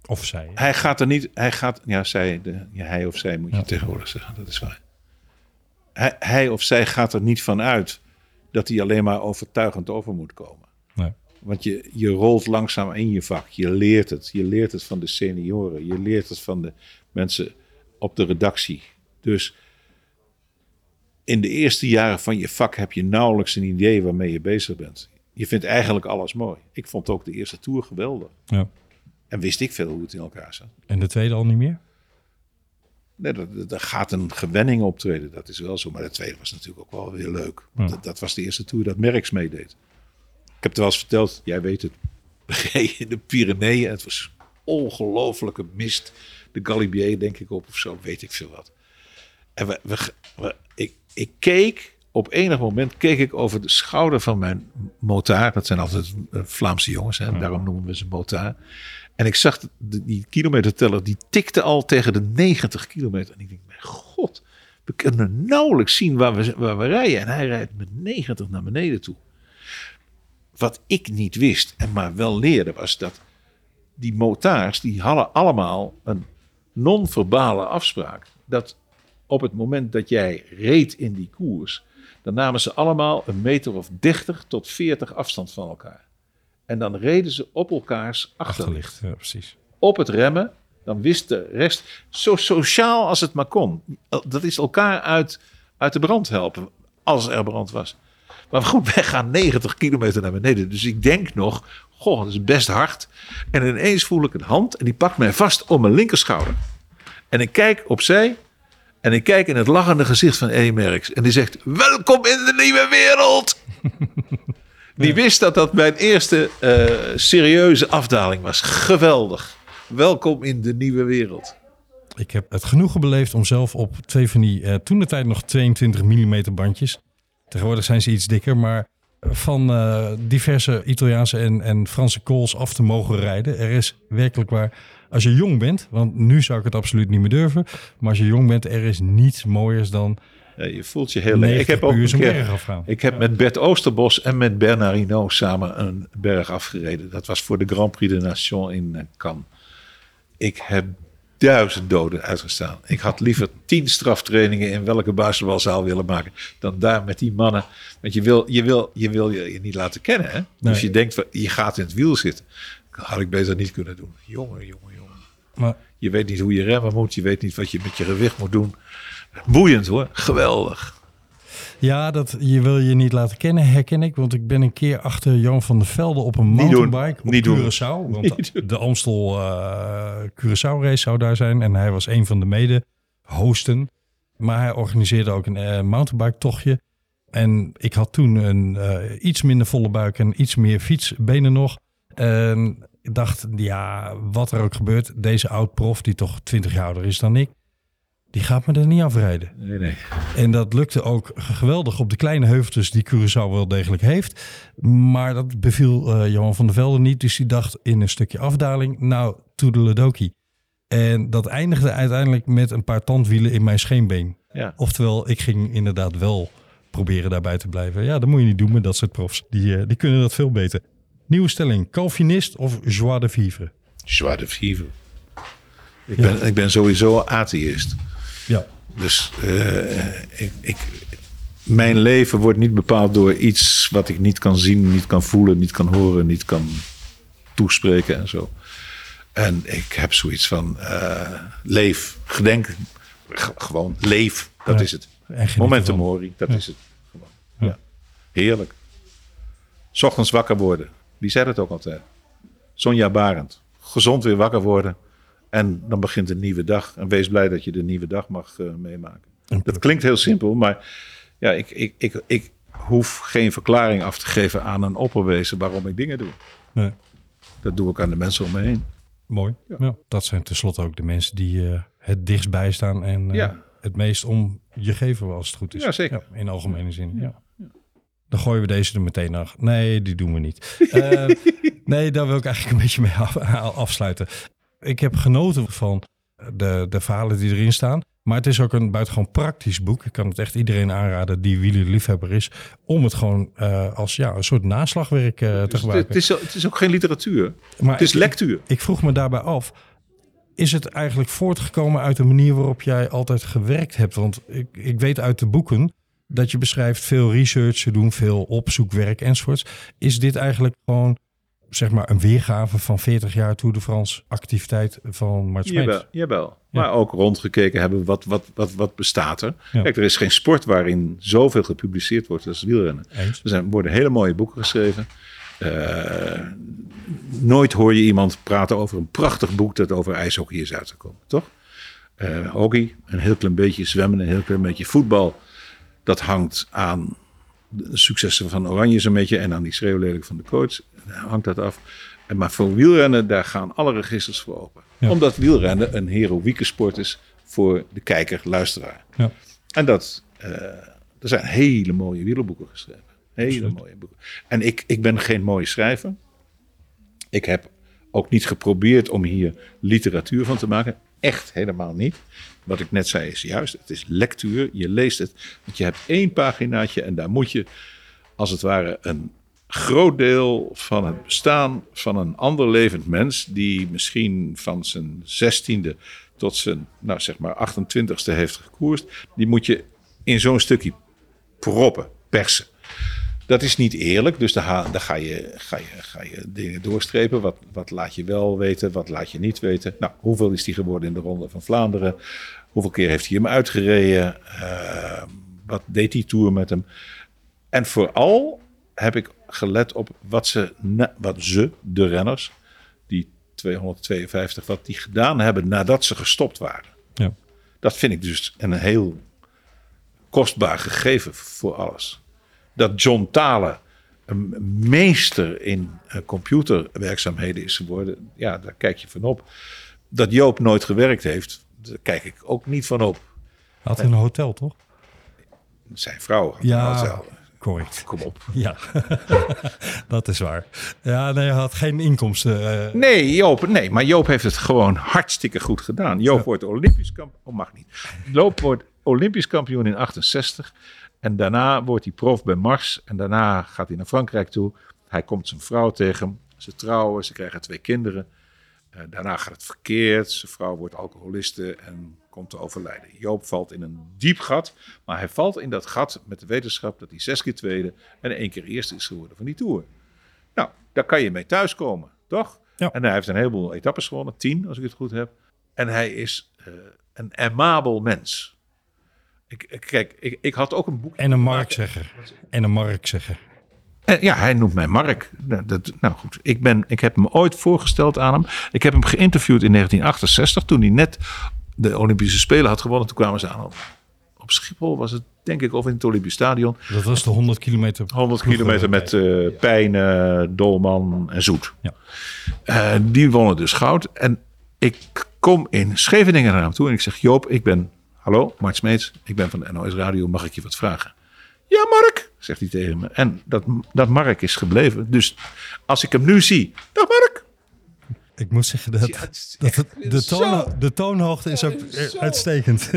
S1: Of zij?
S4: hij gaat er niet, hij gaat, ja, zij, de, ja, hij of zij moet je
S1: Ja.
S4: tegenwoordig zeggen, dat is waar. Hij, hij of zij gaat er niet van uit dat hij alleen maar overtuigend over moet komen. Want je, je rolt langzaam in je vak. Je leert het. Je leert het van de senioren. Je leert het van de mensen op de redactie. Dus in de eerste jaren van je vak heb je nauwelijks een idee waarmee je bezig bent. Je vindt eigenlijk alles mooi. Ik vond ook de eerste tour geweldig.
S1: Ja.
S4: En wist ik veel hoe het in elkaar zat.
S1: En de tweede al niet meer?
S4: Nee, dat, dat- daar gaat een gewenning optreden, dat is wel zo. Maar de tweede was natuurlijk ook wel weer leuk.
S1: Ja.
S4: Dat, dat was de eerste tour dat Merckx meedeed. Ik heb het wel eens verteld, jij weet het. We reden in de Pyreneeën en het was ongelofelijke mist. De Galibier denk ik op of zo, weet ik veel wat. En we, we, we- ik, ik keek, op enig moment keek ik over de schouder van mijn motaar. Dat zijn altijd eh, Vlaamse jongens, hè, daarom noemen we ze motaar. En ik zag de- die kilometerteller, die tikte al tegen de 90 kilometer. En ik denk, mijn god, we kunnen nauwelijks zien waar we, waar we rijden. En hij rijdt met 90 naar beneden toe. Wat ik niet wist en maar wel leerde, was dat die motaars, die hadden allemaal een non-verbale afspraak. Dat op het moment dat jij reed in die koers, dan namen ze allemaal een meter of 30 tot 40 afstand van elkaar. En dan reden ze op elkaars achterlicht
S1: Achterlicht, ja, precies.
S4: op het remmen, dan wist de rest zo sociaal als het maar kon. Dat is elkaar uit, uit de brand helpen, als er brand was. Maar goed, wij gaan 90 kilometer naar beneden. Dus ik denk nog, goh, dat is best hard. En ineens voel ik een hand en die pakt mij vast om mijn linkerschouder. En ik kijk opzij en ik kijk in het lachende gezicht van Eddie Merckx. En die zegt, welkom in de nieuwe wereld. [LAUGHS] Die wist dat dat mijn eerste eh, serieuze afdaling was. Geweldig. Welkom in de nieuwe wereld.
S1: Ik heb het genoegen beleefd om zelf op twee van die, eh, toen de tijd nog 22 mm bandjes. Tegenwoordig zijn ze iets dikker, maar van eh, diverse Italiaanse en, en Franse calls af te mogen rijden. Er is werkelijk waar, als je jong bent, want nu zou ik het absoluut niet meer durven. Maar als je jong bent, er is niets mooiers dan
S4: je voelt je heel leuk.
S1: 90
S4: Ik heb ook een keer-. Ik heb met Bert Oosterbos en met Bernard Hinault samen een berg afgereden. Dat was voor de Grand Prix de Nation in eh, Cannes. Ik heb duizend doden uitgestaan. Ik had liever tien straftrainingen in welke basketbalzaal willen maken dan daar met die mannen. Want je wil je, wil, je, wil je, je niet laten kennen. Hè?
S1: Nee.
S4: Dus je denkt, van, je gaat in het wiel zitten. Dat had ik beter niet kunnen doen. Jongen, jongen, jongen.
S1: Maar
S4: Je weet niet hoe je remmen moet. Je weet niet wat je met je gewicht moet doen. Boeiend hoor. Geweldig.
S1: Ja, dat je wil je niet laten kennen, herken ik. Want ik ben een keer achter Jan van der Velde op een mountainbike op
S4: Niet doen.
S1: Curaçao. [LAUGHS] Want de Amstel eh Curaçao race zou daar zijn. En hij was een van de mede-hosten. Maar hij organiseerde ook een eh, mountainbike tochtje. En ik had toen een eh, iets minder volle buik en iets meer fietsbenen nog. En ik dacht, ja, wat er ook gebeurt. Deze oud-prof, die toch 20 jaar ouder is dan ik. Die gaat me er niet afrijden.
S4: Nee, nee.
S1: En dat lukte ook geweldig op de kleine heuveltjes die Curaçao wel degelijk heeft. Maar dat beviel eh, Johan van der Velde niet. Dus die dacht in een stukje afdaling, nou, toedeledokie. En dat eindigde uiteindelijk met een paar tandwielen in mijn scheenbeen.
S4: Ja.
S1: Oftewel, ik ging inderdaad wel proberen daarbij te blijven. Ja, dat moet je niet doen met dat soort profs. Die, eh, die kunnen dat veel beter. Nieuwe stelling, Calvinist of joie de vivre?
S4: Joie de vivre. Ik,
S1: Ja.
S4: ben, ik ben sowieso atheïst.
S1: Ja.
S4: Dus eh, ik, ik, mijn leven wordt niet bepaald door iets wat ik niet kan zien, niet kan voelen, niet kan horen, niet kan toespreken en zo. En ik heb zoiets van eh, leef, gedenk, gewoon leef, dat
S1: Ja.
S4: is het. Momentum mori, dat
S1: Ja.
S4: is het. Gewoon. Ja. Heerlijk. 's Ochtends wakker worden. Wie zei dat ook altijd? Sonja Barend. Gezond weer wakker worden. En dan begint een nieuwe dag. En wees blij dat je de nieuwe dag mag eh, meemaken.
S1: En
S4: Dat klinkt heel simpel, maar ja, ik, ik, ik, ik hoef geen verklaring af te geven aan een opperwezen waarom ik dingen doe.
S1: Nee.
S4: Dat doe ik aan de mensen om me heen.
S1: Mooi. Ja. dat zijn tenslotte ook de mensen die eh, het dichtst bijstaan en eh,
S4: Ja.
S1: het meest om je geven als het goed is.
S4: Ja, zeker.
S1: in algemene zin. Ja. Dan gooien we deze er meteen naar. Nee, die doen we niet. [LAUGHS] Nee, daar wil ik eigenlijk een beetje mee af- [LAUGHS] afsluiten. Ik heb genoten van de, de verhalen die erin staan. Maar het is ook een buitengewoon praktisch boek. Ik kan het echt iedereen aanraden die wielerliefhebber is. Om het gewoon eh, als ja, een soort naslagwerk eh, te
S4: Dus
S1: gebruiken.
S4: het, is, het is ook geen literatuur.
S1: maar
S4: Het is
S1: ik-
S4: lectuur.
S1: ik vroeg me daarbij af, is het eigenlijk voortgekomen uit de manier waarop jij altijd gewerkt hebt? Want ik, ik weet uit de boeken dat je beschrijft veel research te doen, veel opzoekwerk enzovoorts. Is dit eigenlijk gewoon, zeg maar, een weergave van 40 jaar Tour de France activiteit van Mart?
S4: Jawel, jawel.
S1: Ja.
S4: Maar ook rondgekeken hebben wat, wat, wat, wat bestaat er.
S1: Ja.
S4: Kijk, er is geen sport waarin zoveel gepubliceerd wordt als wielrennen.
S1: Eens?
S4: Er zijn, worden hele mooie boeken geschreven. Eh, nooit hoor je iemand praten over een prachtig boek dat over ijshockey is uitgekomen, toch? Eh hockey, een heel klein beetje zwemmen, een heel klein beetje voetbal. Dat hangt aan de successen van Oranje zo'n beetje en aan die schreeuwlelijk van de coach. Daar hangt dat af. En Maar voor wielrennen, daar gaan alle registers voor open.
S1: Ja.
S4: Omdat wielrennen een heroïeke sport is voor de kijker, luisteraar.
S1: Ja.
S4: En dat, eh, er zijn hele mooie wielerboeken geschreven. Hele
S1: Absoluut.
S4: mooie boeken. En ik, ik ben geen mooie schrijver. Ik heb ook niet geprobeerd om hier literatuur van te maken. Echt helemaal niet. Wat ik net zei is juist. Het is lectuur. Je leest het. Want je hebt één paginaatje en daar moet je als het ware een groot deel van het bestaan van een ander levend mens, die misschien van zijn zestiende tot zijn, nou zeg maar, 28ste heeft gekoerst, die moet je in zo'n stukje proppen, persen. Dat is niet eerlijk, dus daar, ga- je, ga, je, ga je dingen doorstrepen. Wat, wat laat je wel weten, wat laat je niet weten. Nou, hoeveel is die geworden in de Ronde van Vlaanderen? Hoeveel keer heeft hij hem uitgereden? Eh, wat deed die Tour met hem? En vooral heb ik gelet op wat ze, wat ze de renners, die 252, wat die gedaan hebben nadat ze gestopt waren.
S1: Ja.
S4: Dat vind ik dus een heel kostbaar gegeven voor alles. Dat John Thaler een meester in eh, computerwerkzaamheden is geworden, ja, daar kijk je van op. Dat Joop nooit gewerkt heeft, daar kijk ik ook niet van op.
S1: Had in een hotel, toch?
S4: Zijn vrouw had
S1: Ja.
S4: een hotel.
S1: Correct.
S4: Kom op.
S1: Ja, [LAUGHS] dat is waar. Ja, nee, hij had geen inkomsten. eh,
S4: Nee, Joop, nee, maar Joop heeft het gewoon hartstikke goed gedaan. Joop wordt Olympisch kampioen. Oh, mag niet. Joop wordt Olympisch kampioen in 68. En daarna wordt hij prof bij Mars. En daarna gaat hij naar Frankrijk toe. Hij komt zijn vrouw tegen. Ze trouwen, ze krijgen twee kinderen. Eh, daarna gaat het verkeerd. Zijn vrouw wordt alcoholiste en komt te overlijden. Joop valt in een diep gat. Maar hij valt in dat gat met de wetenschap dat hij zes keer tweede en één keer eerste is geworden van die Tour. Nou, daar kan je mee thuiskomen, toch?
S1: Ja.
S4: En hij heeft een heleboel etappes gewonnen, tien als ik het goed heb. En hij is eh, een aimabel mens. Ik, kijk, ik, ik had ook een boek.
S1: en een marktzegger. En een marktzegger.
S4: En ja, hij noemt mij Mark. Nou, dat, nou goed, ik, ben, ik heb hem ooit voorgesteld aan hem. Ik heb hem geïnterviewd in 1968, toen hij net de Olympische Spelen had gewonnen. Toen kwamen ze aan op, op Schiphol, was het denk ik, of in het Olympisch Stadion.
S1: Dat was de 100 kilometer.
S4: 100 kilometer met eh Pijnen, Dolman en Zoet.
S1: Ja.
S4: Eh, die wonnen dus goud. En ik kom in Scheveningen naar hem toe en ik zeg... Joop, ik ben... Hallo, Mart Smeets. Ik ben van de NOS Radio. Mag ik je wat vragen? Ja, Mark, zegt hij tegen me. En dat, dat Mark is gebleven. Dus als ik hem nu zie... Dag Mark.
S1: Ik moet zeggen dat,
S4: Ja, het
S1: dat het- de,
S4: zo-
S1: toon, de toonhoogte is ook
S4: is
S1: uitstekend. [LAUGHS]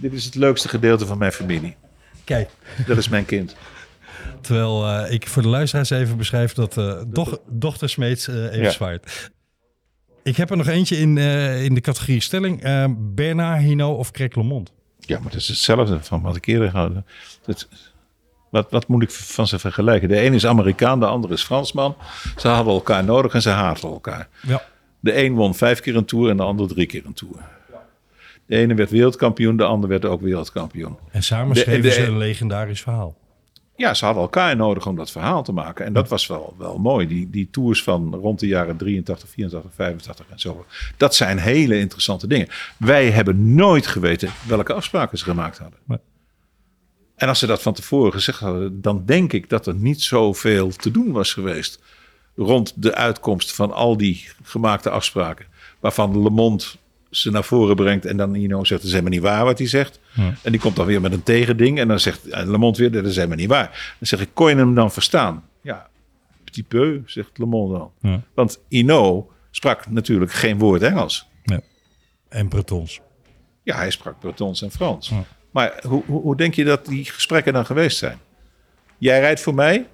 S4: Dit is het leukste gedeelte van mijn familie.
S1: Kijk,
S4: Dat is mijn kind.
S1: terwijl eh, ik voor de luisteraars even beschrijf dat eh doch, dochter Smeets eh, even
S4: Ja.
S1: zwaait. Ik heb er nog eentje in, eh, in de categorie stelling. Eh, Bernard Hinault of Craig Lemond?
S4: Ja, maar dat is hetzelfde van wat ik eerder had. Dat, wat, wat moet ik van ze vergelijken? De een is Amerikaan, de ander is Fransman. Ze hadden elkaar nodig en ze haten elkaar.
S1: Ja.
S4: De een won vijf keer een tour en de ander drie keer een tour. De ene werd wereldkampioen, de ander werd ook wereldkampioen.
S1: En samen
S4: De-
S1: schreven
S4: de-
S1: ze een legendarisch verhaal.
S4: Ja, ze hadden elkaar nodig om dat verhaal te maken. En dat was wel, wel mooi. Die, die tours van rond de jaren 83, 84, 85 en zo. Dat zijn hele interessante dingen. Wij hebben nooit geweten welke afspraken ze gemaakt hadden.
S1: Nee.
S4: En als ze dat van tevoren gezegd hadden, dan denk ik dat er niet zoveel te doen was geweest. Rond de uitkomst van al die gemaakte afspraken. Waarvan Le Monde ze naar voren brengt en dan Ino zegt, dat is helemaal niet waar wat hij zegt. En die komt dan weer met een tegending en dan zegt eh, Le Monde weer, dat is helemaal niet waar. Dan zeg ik, kon je hem dan verstaan? Ja, petit peu, zegt Le Monde dan.
S1: Ja.
S4: Want Ino sprak natuurlijk geen woord Engels.
S1: Ja. En Bretons.
S4: Ja, hij sprak Bretons en Frans. Maar hoe, hoe, hoe denk je dat die gesprekken dan geweest zijn? Jij rijdt voor mij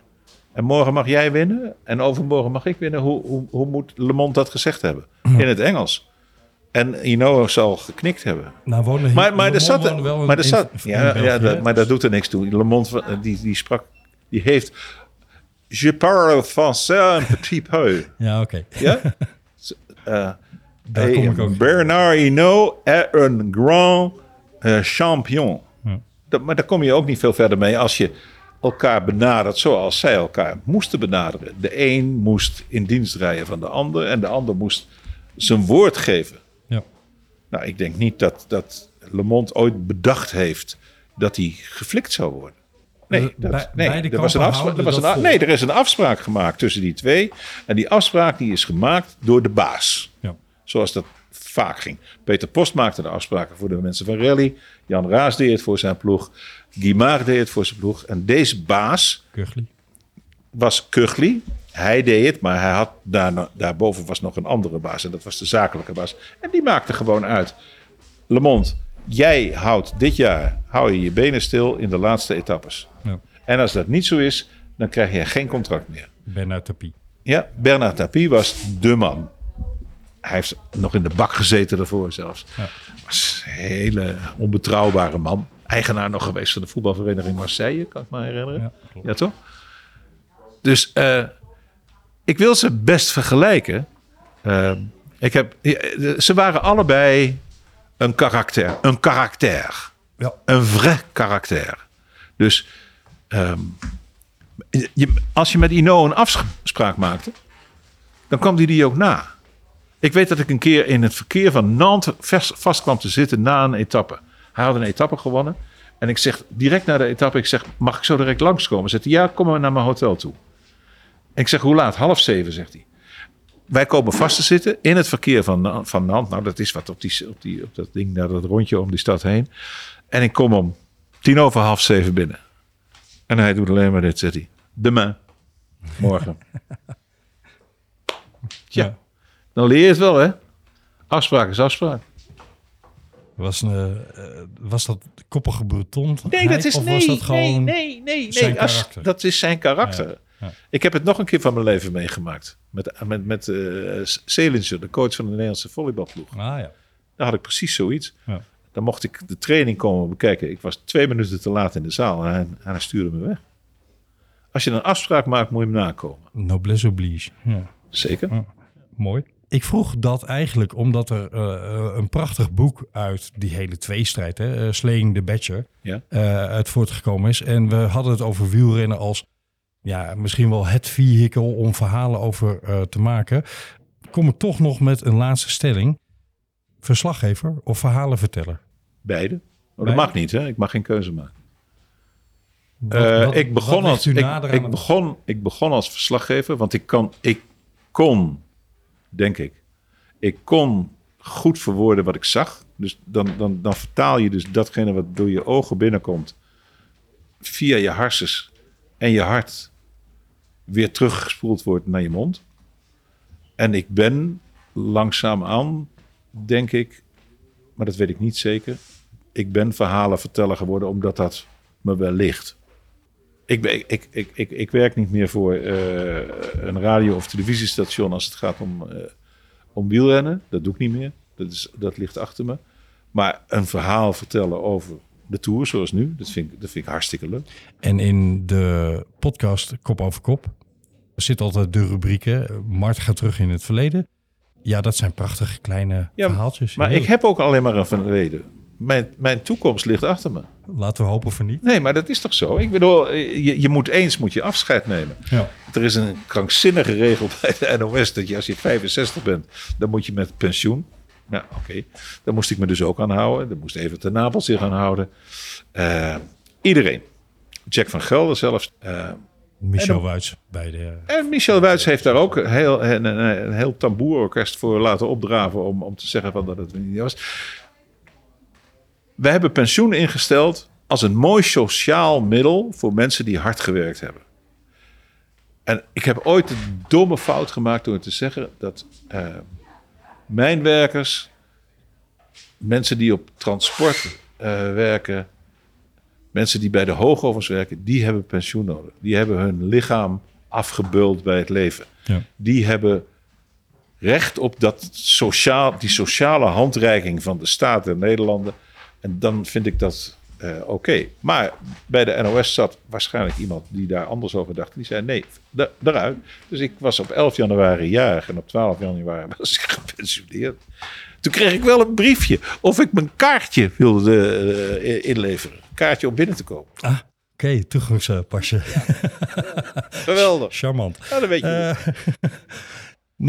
S4: en morgen mag jij winnen en overmorgen mag ik winnen. Hoe, hoe, hoe moet Le Monde dat gezegd hebben? In het Engels. En Ino zal geknikt hebben.
S1: Nou, wonen
S4: Maar, maar, er zat,
S1: wel
S4: maar, er zat, ja, ja, dat, maar dat doet er niks toe. Le Monde, eh, die, die sprak, die heeft... Je parle français un petit peu. [LAUGHS]
S1: Ja, oké.
S4: Ja? [LAUGHS] Eh,
S1: Daar
S4: hey,
S1: kom ik ook.
S4: Bernard Hinault est un grand eh, champion. Dat, maar daar kom je ook niet veel verder mee als je elkaar benadert zoals zij elkaar moesten benaderen. De een moest in dienst rijden van de ander en de ander moest zijn woord geven. Nou, ik denk niet dat, dat Le Monde ooit bedacht heeft dat hij geflikt zou worden. Nee, dat,
S1: bij-
S4: nee, er was een afspraak, er was een,
S1: vol.
S4: nee, er is een afspraak gemaakt tussen die twee. En die afspraak die is gemaakt door de baas.
S1: Ja.
S4: Zoals dat vaak ging. Peter Post maakte de afspraken voor de mensen van Rally. Jan Raas deed het voor zijn ploeg. Guy Maar deed het voor zijn ploeg. En deze baas was Kugli. Hij deed het, maar hij had daar, daarboven was nog een andere baas. En dat was de zakelijke baas. En die maakte gewoon uit. Le Monde, jij houdt dit jaar hou je je benen stil in de laatste etappes.
S1: Ja.
S4: En als dat niet zo is, dan krijg je geen contract meer.
S1: Bernard Tapie.
S4: Ja, Bernard Tapie was de man. Hij heeft nog in de bak gezeten daarvoor zelfs.
S1: Ja.
S4: Was een hele onbetrouwbare man. Eigenaar nog geweest van de voetbalvereniging Marseille, kan ik me herinneren.
S1: Ja,
S4: toch? Dus eh, ik wil ze best vergelijken. Eh, ik heb, eh, ze waren allebei een karakter. Een karakter.
S1: Ja.
S4: Een vrai karakter. Dus ehm, je, als je met Ino een afspraak maakte, dan kwam die die ook na. Ik weet dat ik een keer in het verkeer van Nantes vast, vast kwam te zitten na een etappe. Hij had een etappe gewonnen. En ik zeg direct na de etappe, ik zeg, mag ik zo direct langskomen? Zegt hij, ja, kom maar naar mijn hotel toe. Ik zeg, hoe laat? Half zeven, zegt hij. Wij komen vast te zitten in het verkeer van, van Nantes. Nou, dat is wat op, die, op, die, op dat ding, daar dat rondje om die stad heen. En ik kom om tien over half zeven binnen. En hij doet alleen maar dit, zegt hij. Demain. Morgen. [LAUGHS] ja, dan leer je het wel, hè? Afspraak is afspraak.
S1: Was, een, eh, was dat koppige Breton?
S4: Nee, dat is nee, nee, nee, nee. Als- dat is zijn karakter.
S1: Ja.
S4: Ik heb het nog een keer van mijn leven meegemaakt. Met, met, met eh Selinger, de coach van de Nederlandse volleybalploeg.
S1: Ah ja.
S4: Daar had ik precies zoiets.
S1: Ja.
S4: Dan mocht ik de training komen bekijken. Ik was twee minuten te laat in de zaal en hij, en hij stuurde me weg. Als je een afspraak maakt, moet je hem nakomen.
S1: Noblesse oblige. Ja.
S4: Zeker.
S1: Ja. Mooi. Ik vroeg dat eigenlijk omdat er eh, een prachtig boek uit die hele tweestrijd, hè, eh, Slaying the Badger,
S4: Ja.
S1: eh, uit voortgekomen is. En we hadden het over wielrennen als ja, misschien wel het vehikel om verhalen over eh, te maken. Kom ik toch nog met een laatste stelling. Verslaggever of verhalenverteller?
S4: Beide. Oh, dat
S1: Beide?
S4: mag niet, hè? Ik mag geen keuze maken.
S1: Wat-
S4: Eh,
S1: wat-
S4: ik, begon als, begon, ik begon als verslaggever, want ik, kan, ik kon, denk ik, ik kon goed verwoorden wat ik zag. Dus dan, dan, dan vertaal je dus datgene wat door je ogen binnenkomt, via je harses en je hart, weer teruggespoeld wordt naar je mond. En ik ben langzaamaan, denk ik, maar dat weet ik niet zeker, ik ben verhalenverteller geworden omdat dat me wel ligt. Ik, ik, ik, ik, ik werk niet meer voor eh, een radio- of televisiestation als het gaat om, eh, om wielrennen. Dat doe ik niet meer. Dat, is, dat ligt achter me. Maar een verhaal vertellen over de Tour, zoals nu, dat vind dat vind ik hartstikke leuk.
S1: En in de podcast Kop over Kop zit altijd de rubrieken. Mart gaat terug in het verleden. Ja, dat zijn prachtige kleine
S4: Ja,
S1: verhaaltjes.
S4: Maar
S1: Heel-
S4: ik heb ook alleen maar een verleden. Mijn, mijn toekomst ligt achter me.
S1: Laten we hopen voor niet.
S4: Nee, maar dat is toch zo? Ik bedoel, je, je moet eens moet je afscheid nemen.
S1: Ja.
S4: Er is een krankzinnige regel [LAUGHS] bij de NOS dat je als je 65 bent, dan moet je met pensioen. Nou, oké. Daar moest ik me dus ook aan houden. Daar moest even ten Napel zich aan houden. Eh, iedereen. Jack van Gelder zelfs. eh,
S1: Michel
S4: En
S1: Wuits bij de...
S4: en Michel Wuits heeft daar ook een heel, een, een, een heel tamboerorkest voor laten opdraven om, om te zeggen van dat het niet was. We hebben pensioen ingesteld als een mooi sociaal middel voor mensen die hard gewerkt hebben. En ik heb ooit de domme fout gemaakt door te zeggen dat eh, mijnwerkers, mensen die op transport eh, werken, mensen die bij de hoogovens werken, die hebben pensioen nodig. Die hebben hun lichaam afgebeuld bij het leven.
S1: Ja.
S4: Die hebben recht op dat sociaal, die sociale handreiking van de staat der Nederlanden. En dan vind ik dat eh, oké. Maar bij de NOS zat waarschijnlijk iemand die daar anders over dacht. Die zei nee, da- daaruit. Dus ik was op 11 januari jarig en op 12 januari [LAUGHS] was ik gepensioneerd. Toen kreeg ik wel een briefje of ik mijn kaartje wilde eh, inleveren. Kaartje om binnen te komen.
S1: Ah, oké, toegangspasje.
S4: Geweldig. [LAUGHS]
S1: Charmant.
S4: Nou, weet je.
S1: Eh, [LAUGHS]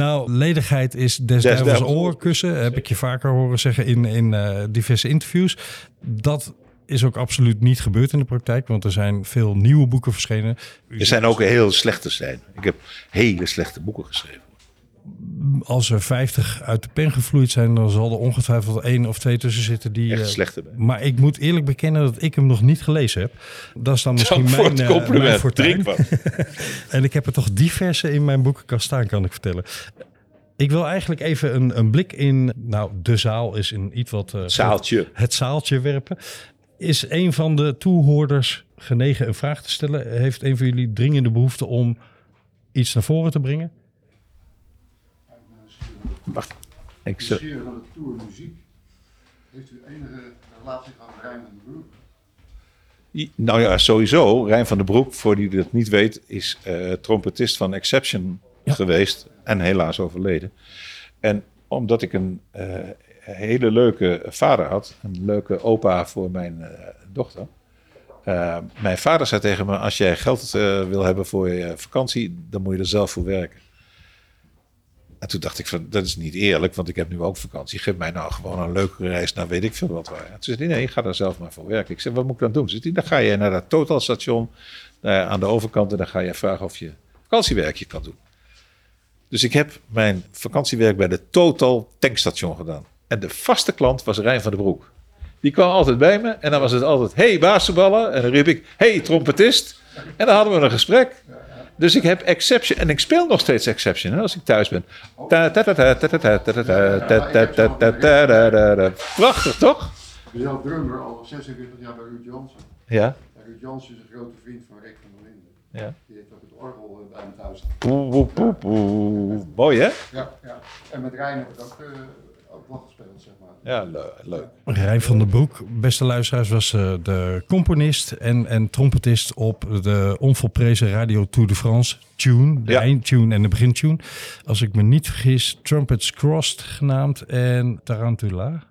S1: nou, ledigheid is des duivels
S4: duivels
S1: oorkussen. Heb ik je vaker horen zeggen in, in eh, diverse interviews. Dat is ook absoluut niet gebeurd in de praktijk. Want er zijn veel nieuwe boeken verschenen.
S4: er zijn ook heel slechte zijn. Ik heb hele slechte boeken geschreven.
S1: Als er 50 uit de pen gevloeid zijn, dan zal er ongetwijfeld één of twee tussen zitten die.
S4: Echt
S1: eh,
S4: slechte
S1: maar ik moet eerlijk bekennen dat ik hem nog niet gelezen heb. Dat is dan misschien mijn, eh, mijn
S4: compliment.
S1: fortuin.
S4: Wat. [LAUGHS]
S1: En ik heb er toch diverse in mijn boekenkast staan, kan ik vertellen. Ik wil eigenlijk even een, een blik in, nou, de zaal is in iets wat... eh,
S4: Zaaltje.
S1: Het zaaltje werpen. Is een van de toehoorders genegen een vraag te stellen? Heeft een van jullie dringende behoefte om iets naar voren te brengen?
S4: Wacht. Ik
S5: De sfeer van de Tour Muziek. Heeft u enige relatie gehad met Rijn en de Broek?
S4: nou ja, sowieso. Rijn van den Broek, voor die dat niet weet, is eh, trompetist van Exception
S1: Ja.
S4: geweest. En helaas overleden. En omdat ik een eh, hele leuke vader had, een leuke opa voor mijn eh, dochter. eh, mijn vader zei tegen me: Als jij geld wil hebben voor je vakantie, dan moet je er zelf voor werken. En toen dacht ik van, dat is niet eerlijk, want ik heb nu ook vakantie. Geef mij nou gewoon een leuke reis naar weet ik veel wat waar. En toen zei hij, nee, ga daar zelf maar voor werken. Ik zei, wat moet ik dan doen? Zegt hij, dan ga je naar dat totalstation eh, aan de overkant en dan ga je vragen of je vakantiewerkje kan doen. Dus ik heb mijn vakantiewerk bij de Total tankstation gedaan. En de vaste klant was Rijn van den Broek. Die kwam altijd bij me en dan was het altijd, hey basketballen. En dan riep ik, hey trompetist. En dan hadden we een gesprek. Dus ik heb exception en ik speel nog steeds exception als ik thuis ben. Prachtig, toch?
S5: Ik ben drummer al 26 jaar bij Ruud Jansen.
S4: Ja.
S5: Ruud Jansen is een grote vriend van Rick van der Linden.
S4: Ja.
S5: Die heeft ook het orgel bij hem thuis.
S4: Poe, poe, poe. Mooi, hè?
S5: Ja, ja. En met Rijn heb ik ook, uh, ook nog gespeeld.
S4: Ja, le- leuk.
S1: Rijn van den Broek, beste luisteraars, was eh, de componist en, en trompetist op de onvolprezen Radio Tour de France tune. De
S4: Ja.
S1: eindtune en de begintune. Als ik me niet vergis, Trumpets Crossed genaamd en Tarantula. Maar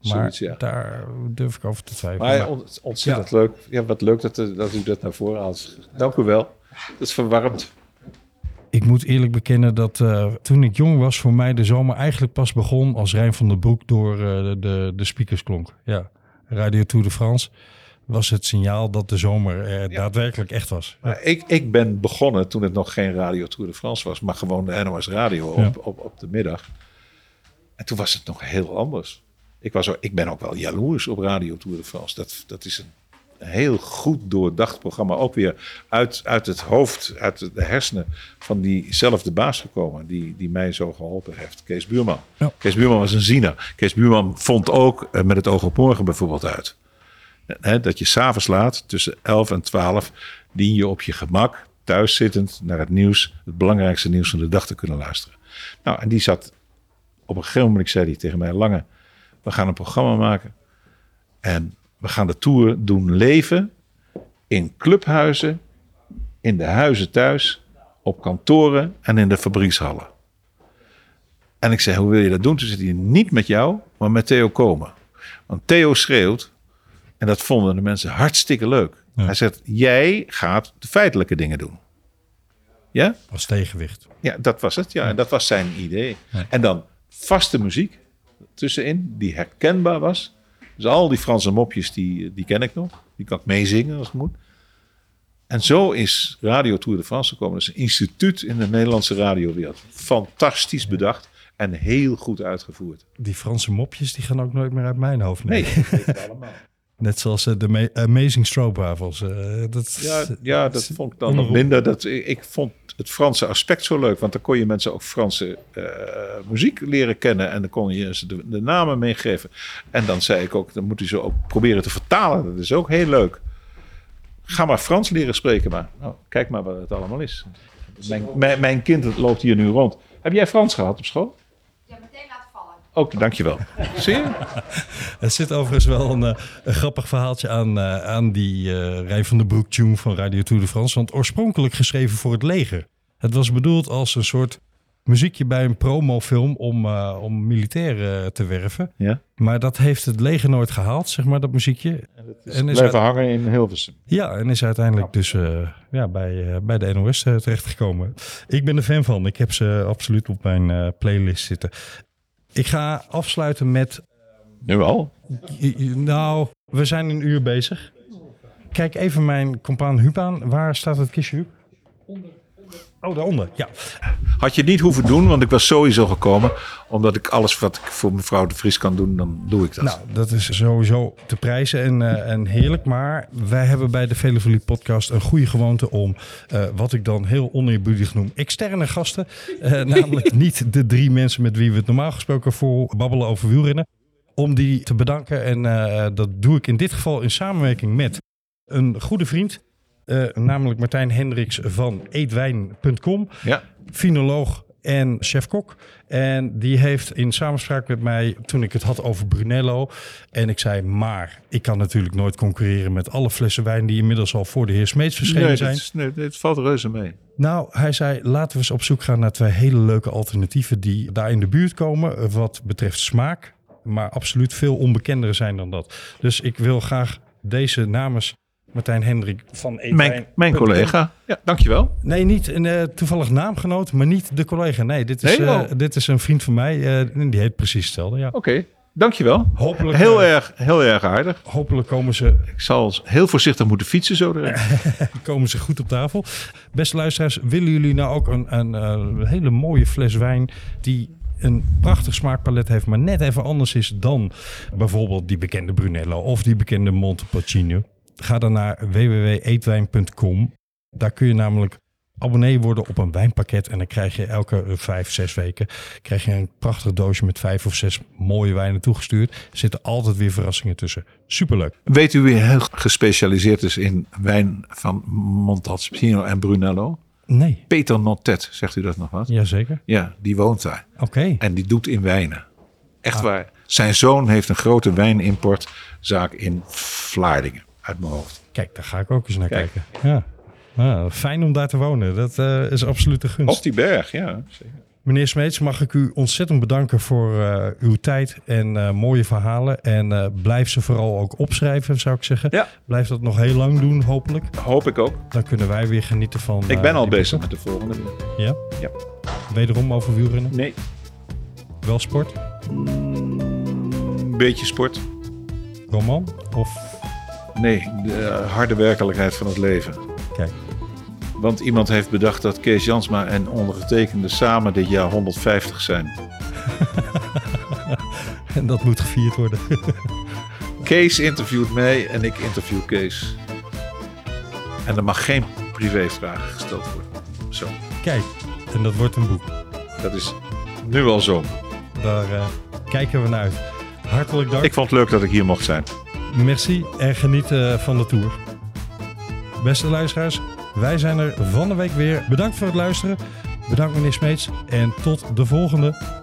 S4: Zoiets, ja.
S1: daar durf ik over te twijfelen.
S4: Maar ont- ontzettend leuk. Ja, wat leuk dat, eh, dat u dat naar voren haalt. Dank u wel. Dat is verwarmd.
S1: Ik moet eerlijk bekennen dat eh, toen ik jong was, voor mij de zomer eigenlijk pas begon als Rijn van den Broek door eh, de, de, speakers klonk. Ja, Radio Tour de France was het signaal dat de zomer er daadwerkelijk echt was. Ja.
S4: Maar ik, ik ben begonnen toen het nog geen Radio Tour de France was, maar gewoon de NOS Radio op,
S1: Ja.
S4: op, op de middag. En toen was het nog heel anders. Ik, was, ik ben ook wel jaloers op Radio Tour de France. Dat, dat is een heel goed doordacht programma. Ook weer uit, uit het hoofd, uit de hersenen van diezelfde baas gekomen. Die, die mij zo geholpen heeft. Kees Buurman.
S1: Ja.
S4: Kees Buurman was een ziener. Kees Buurman vond ook eh, met het oog op morgen bijvoorbeeld uit. Hè, dat je s'avonds laat, tussen 11 en 12, dien je op je gemak, thuis zittend, naar het nieuws, het belangrijkste nieuws van de dag te kunnen luisteren. Nou, en die zat Op een gegeven moment zei hij tegen mij, Lange, we gaan een programma maken. En we gaan de tour doen leven in clubhuizen, in de huizen thuis, op kantoren en in de fabriekshallen. En ik zei, hoe wil je dat doen? Toen zei hij, niet met jou, maar met Theo komen. Want Theo schreeuwt, en dat vonden de mensen hartstikke leuk.
S1: Ja.
S4: Hij zegt, jij gaat de feitelijke dingen doen. Ja?
S1: Als tegenwicht.
S4: Ja, dat was het. Ja, en dat was zijn idee.
S1: Ja.
S4: En dan vaste muziek tussenin, die herkenbaar was. Dus al die Franse mopjes, die, die ken ik nog. Die kan ik meezingen als het moet. En zo is Radio Tour de France gekomen. Dat is een instituut in de Nederlandse radiowereld. Fantastisch bedacht en heel goed uitgevoerd.
S1: Die Franse mopjes die gaan ook nooit meer uit mijn hoofd.
S4: Nee, dat allemaal. [LAUGHS]
S1: Net zoals eh, de Ma- Amazing Stroopwafels. eh, dat,
S4: Ja, ja, dat vond ik dan nog
S1: Onderop.
S4: minder. Dat, ik, ik vond het Franse aspect zo leuk. Want dan kon je mensen ook Franse eh, muziek leren kennen. En dan kon je ze de, namen meegeven. En dan zei ik ook, dan moet je ze ook proberen te vertalen. Dat is ook heel leuk. Ga maar Frans leren spreken maar. Nou, kijk maar wat het allemaal is. Mijn, mijn, mijn kind loopt hier nu rond. Heb jij Frans gehad op school?
S6: Ja, meteen laten vallen.
S4: Ook, dankjewel. Zie je? [LAUGHS]
S1: Er zit overigens wel een, eh, een grappig verhaaltje aan, eh, aan die eh Rij van den Broek tune van Radio Tour de France. Want oorspronkelijk geschreven voor het leger. Het was bedoeld als een soort muziekje bij een promofilm om, eh, om militairen te werven.
S4: Ja.
S1: Maar dat heeft het leger nooit gehaald, zeg maar, dat muziekje. En is
S4: Blijven hangen in Hilversum.
S1: Ja, en is uiteindelijk dus eh, ja, bij, eh, bij de NOS terechtgekomen. Ik ben er fan van. Ik heb ze absoluut op mijn eh, playlist zitten. Ik ga afsluiten met
S4: Nu al?
S1: I- Nou, we zijn een uur bezig. Kijk even mijn compaan Huub aan. Waar staat het kistje, Huub? Oh, daaronder. Ja.
S4: Had je het niet hoeven doen, want ik was sowieso gekomen. Omdat ik alles wat ik voor mevrouw de Vries kan doen, dan doe ik dat.
S1: Nou, dat is sowieso te prijzen en, eh, en heerlijk. Maar wij hebben bij de Velevolie podcast een goede gewoonte om, eh, wat ik dan heel oneerbiedig noem, externe gasten. eh, [LAUGHS] namelijk niet de drie mensen met wie we het normaal gesproken voor babbelen over wielrennen. Om die te bedanken. En dat doe ik in dit geval in samenwerking met een goede vriend. Eh, namelijk Martijn Hendricks van eetwijn.com
S4: ja.
S1: finoloog en chef-kok. En die heeft in samenspraak met mij, toen ik het had over Brunello. En ik zei, maar ik kan natuurlijk nooit concurreren met alle flessen wijn die inmiddels al voor de heer Smeets verschenen
S4: Nee,
S1: zijn.
S4: dit, is- nee, dit valt reuze mee.
S1: Nou, hij zei, laten we eens op zoek gaan naar twee hele leuke alternatieven die daar in de buurt komen. eh, Wat betreft smaak, maar absoluut veel onbekendere zijn dan dat. Dus ik wil graag deze namens Martijn Hendrik van Eetwijn...
S4: Mijn, mijn collega. Ja, dankjewel.
S1: Nee, niet een eh, toevallig naamgenoot, maar niet de collega. Nee, dit is,
S4: Nee,
S1: eh, dit is een vriend van mij. en die heet precies hetzelfde. Ja.
S4: Oké, dankjewel.
S1: Hopelijk,
S4: Heel erg, heel erg aardig.
S1: hopelijk komen, ze,
S4: Ik zal heel voorzichtig moeten fietsen zo [LAUGHS]
S1: komen ze goed op tafel. Beste luisteraars, willen jullie nou ook een, een, hele mooie fles wijn die een prachtig smaakpalet heeft, maar net even anders is dan bijvoorbeeld die bekende Brunello of die bekende Montepulciano? Ga dan naar www.eetwijn.com. Daar kun je namelijk abonnee worden op een wijnpakket. En dan krijg je elke vijf, zes weken krijg je een prachtig doosje met vijf of zes mooie wijnen toegestuurd. Er zitten altijd weer verrassingen tussen. Superleuk.
S4: Weet u wie heel gespecialiseerd is in wijn van Montalcino en Brunello?
S1: Nee,
S4: Peter Notet, zegt u dat nog wat?
S1: jazeker.
S4: Ja, die woont daar.
S1: Oké.
S4: En die doet in wijnen. Echt waar. Zijn zoon heeft een grote wijnimportzaak in Vlaardingen. Uit mijn hoofd.
S1: Kijk, daar ga ik ook eens naar
S4: Kijk.
S1: kijken. Ja. Ah, fijn om daar te wonen. Dat eh, is absoluut een gunst.
S4: Op die berg, ja. zeker.
S1: Meneer Smeets, mag ik u ontzettend bedanken voor eh, uw tijd en eh, mooie verhalen. En blijf ze vooral ook opschrijven, zou ik zeggen.
S4: Ja.
S1: Blijf dat nog heel lang doen, hopelijk.
S4: Hoop ik ook.
S1: Dan kunnen wij weer genieten van...
S4: Ik ben al bezig met de volgende.
S1: Ja?
S4: Ja.
S1: Wederom over wielrennen.
S4: Nee,
S1: Wel sport,
S4: een beetje sport.
S1: roman of...
S4: Nee, de eh, harde werkelijkheid van het leven.
S1: Kijk,
S4: Want iemand heeft bedacht dat Kees Jansma en ondergetekende samen dit jaar 150 zijn. [LAUGHS]
S1: en dat moet gevierd worden. [LAUGHS]
S4: Kees interviewt mij en ik interview Kees. En er mag geen privévragen gesteld worden. Zo,
S1: Kijk, en dat wordt een boek.
S4: dat is nu al zo.
S1: Daar eh, kijken we naar uit. Hartelijk dank.
S4: Ik vond het leuk dat ik hier mocht zijn.
S1: Merci en geniet eh, van de tour. Beste luisteraars, wij zijn er van de week weer. Bedankt voor het luisteren. Bedankt meneer Smeets en tot de volgende.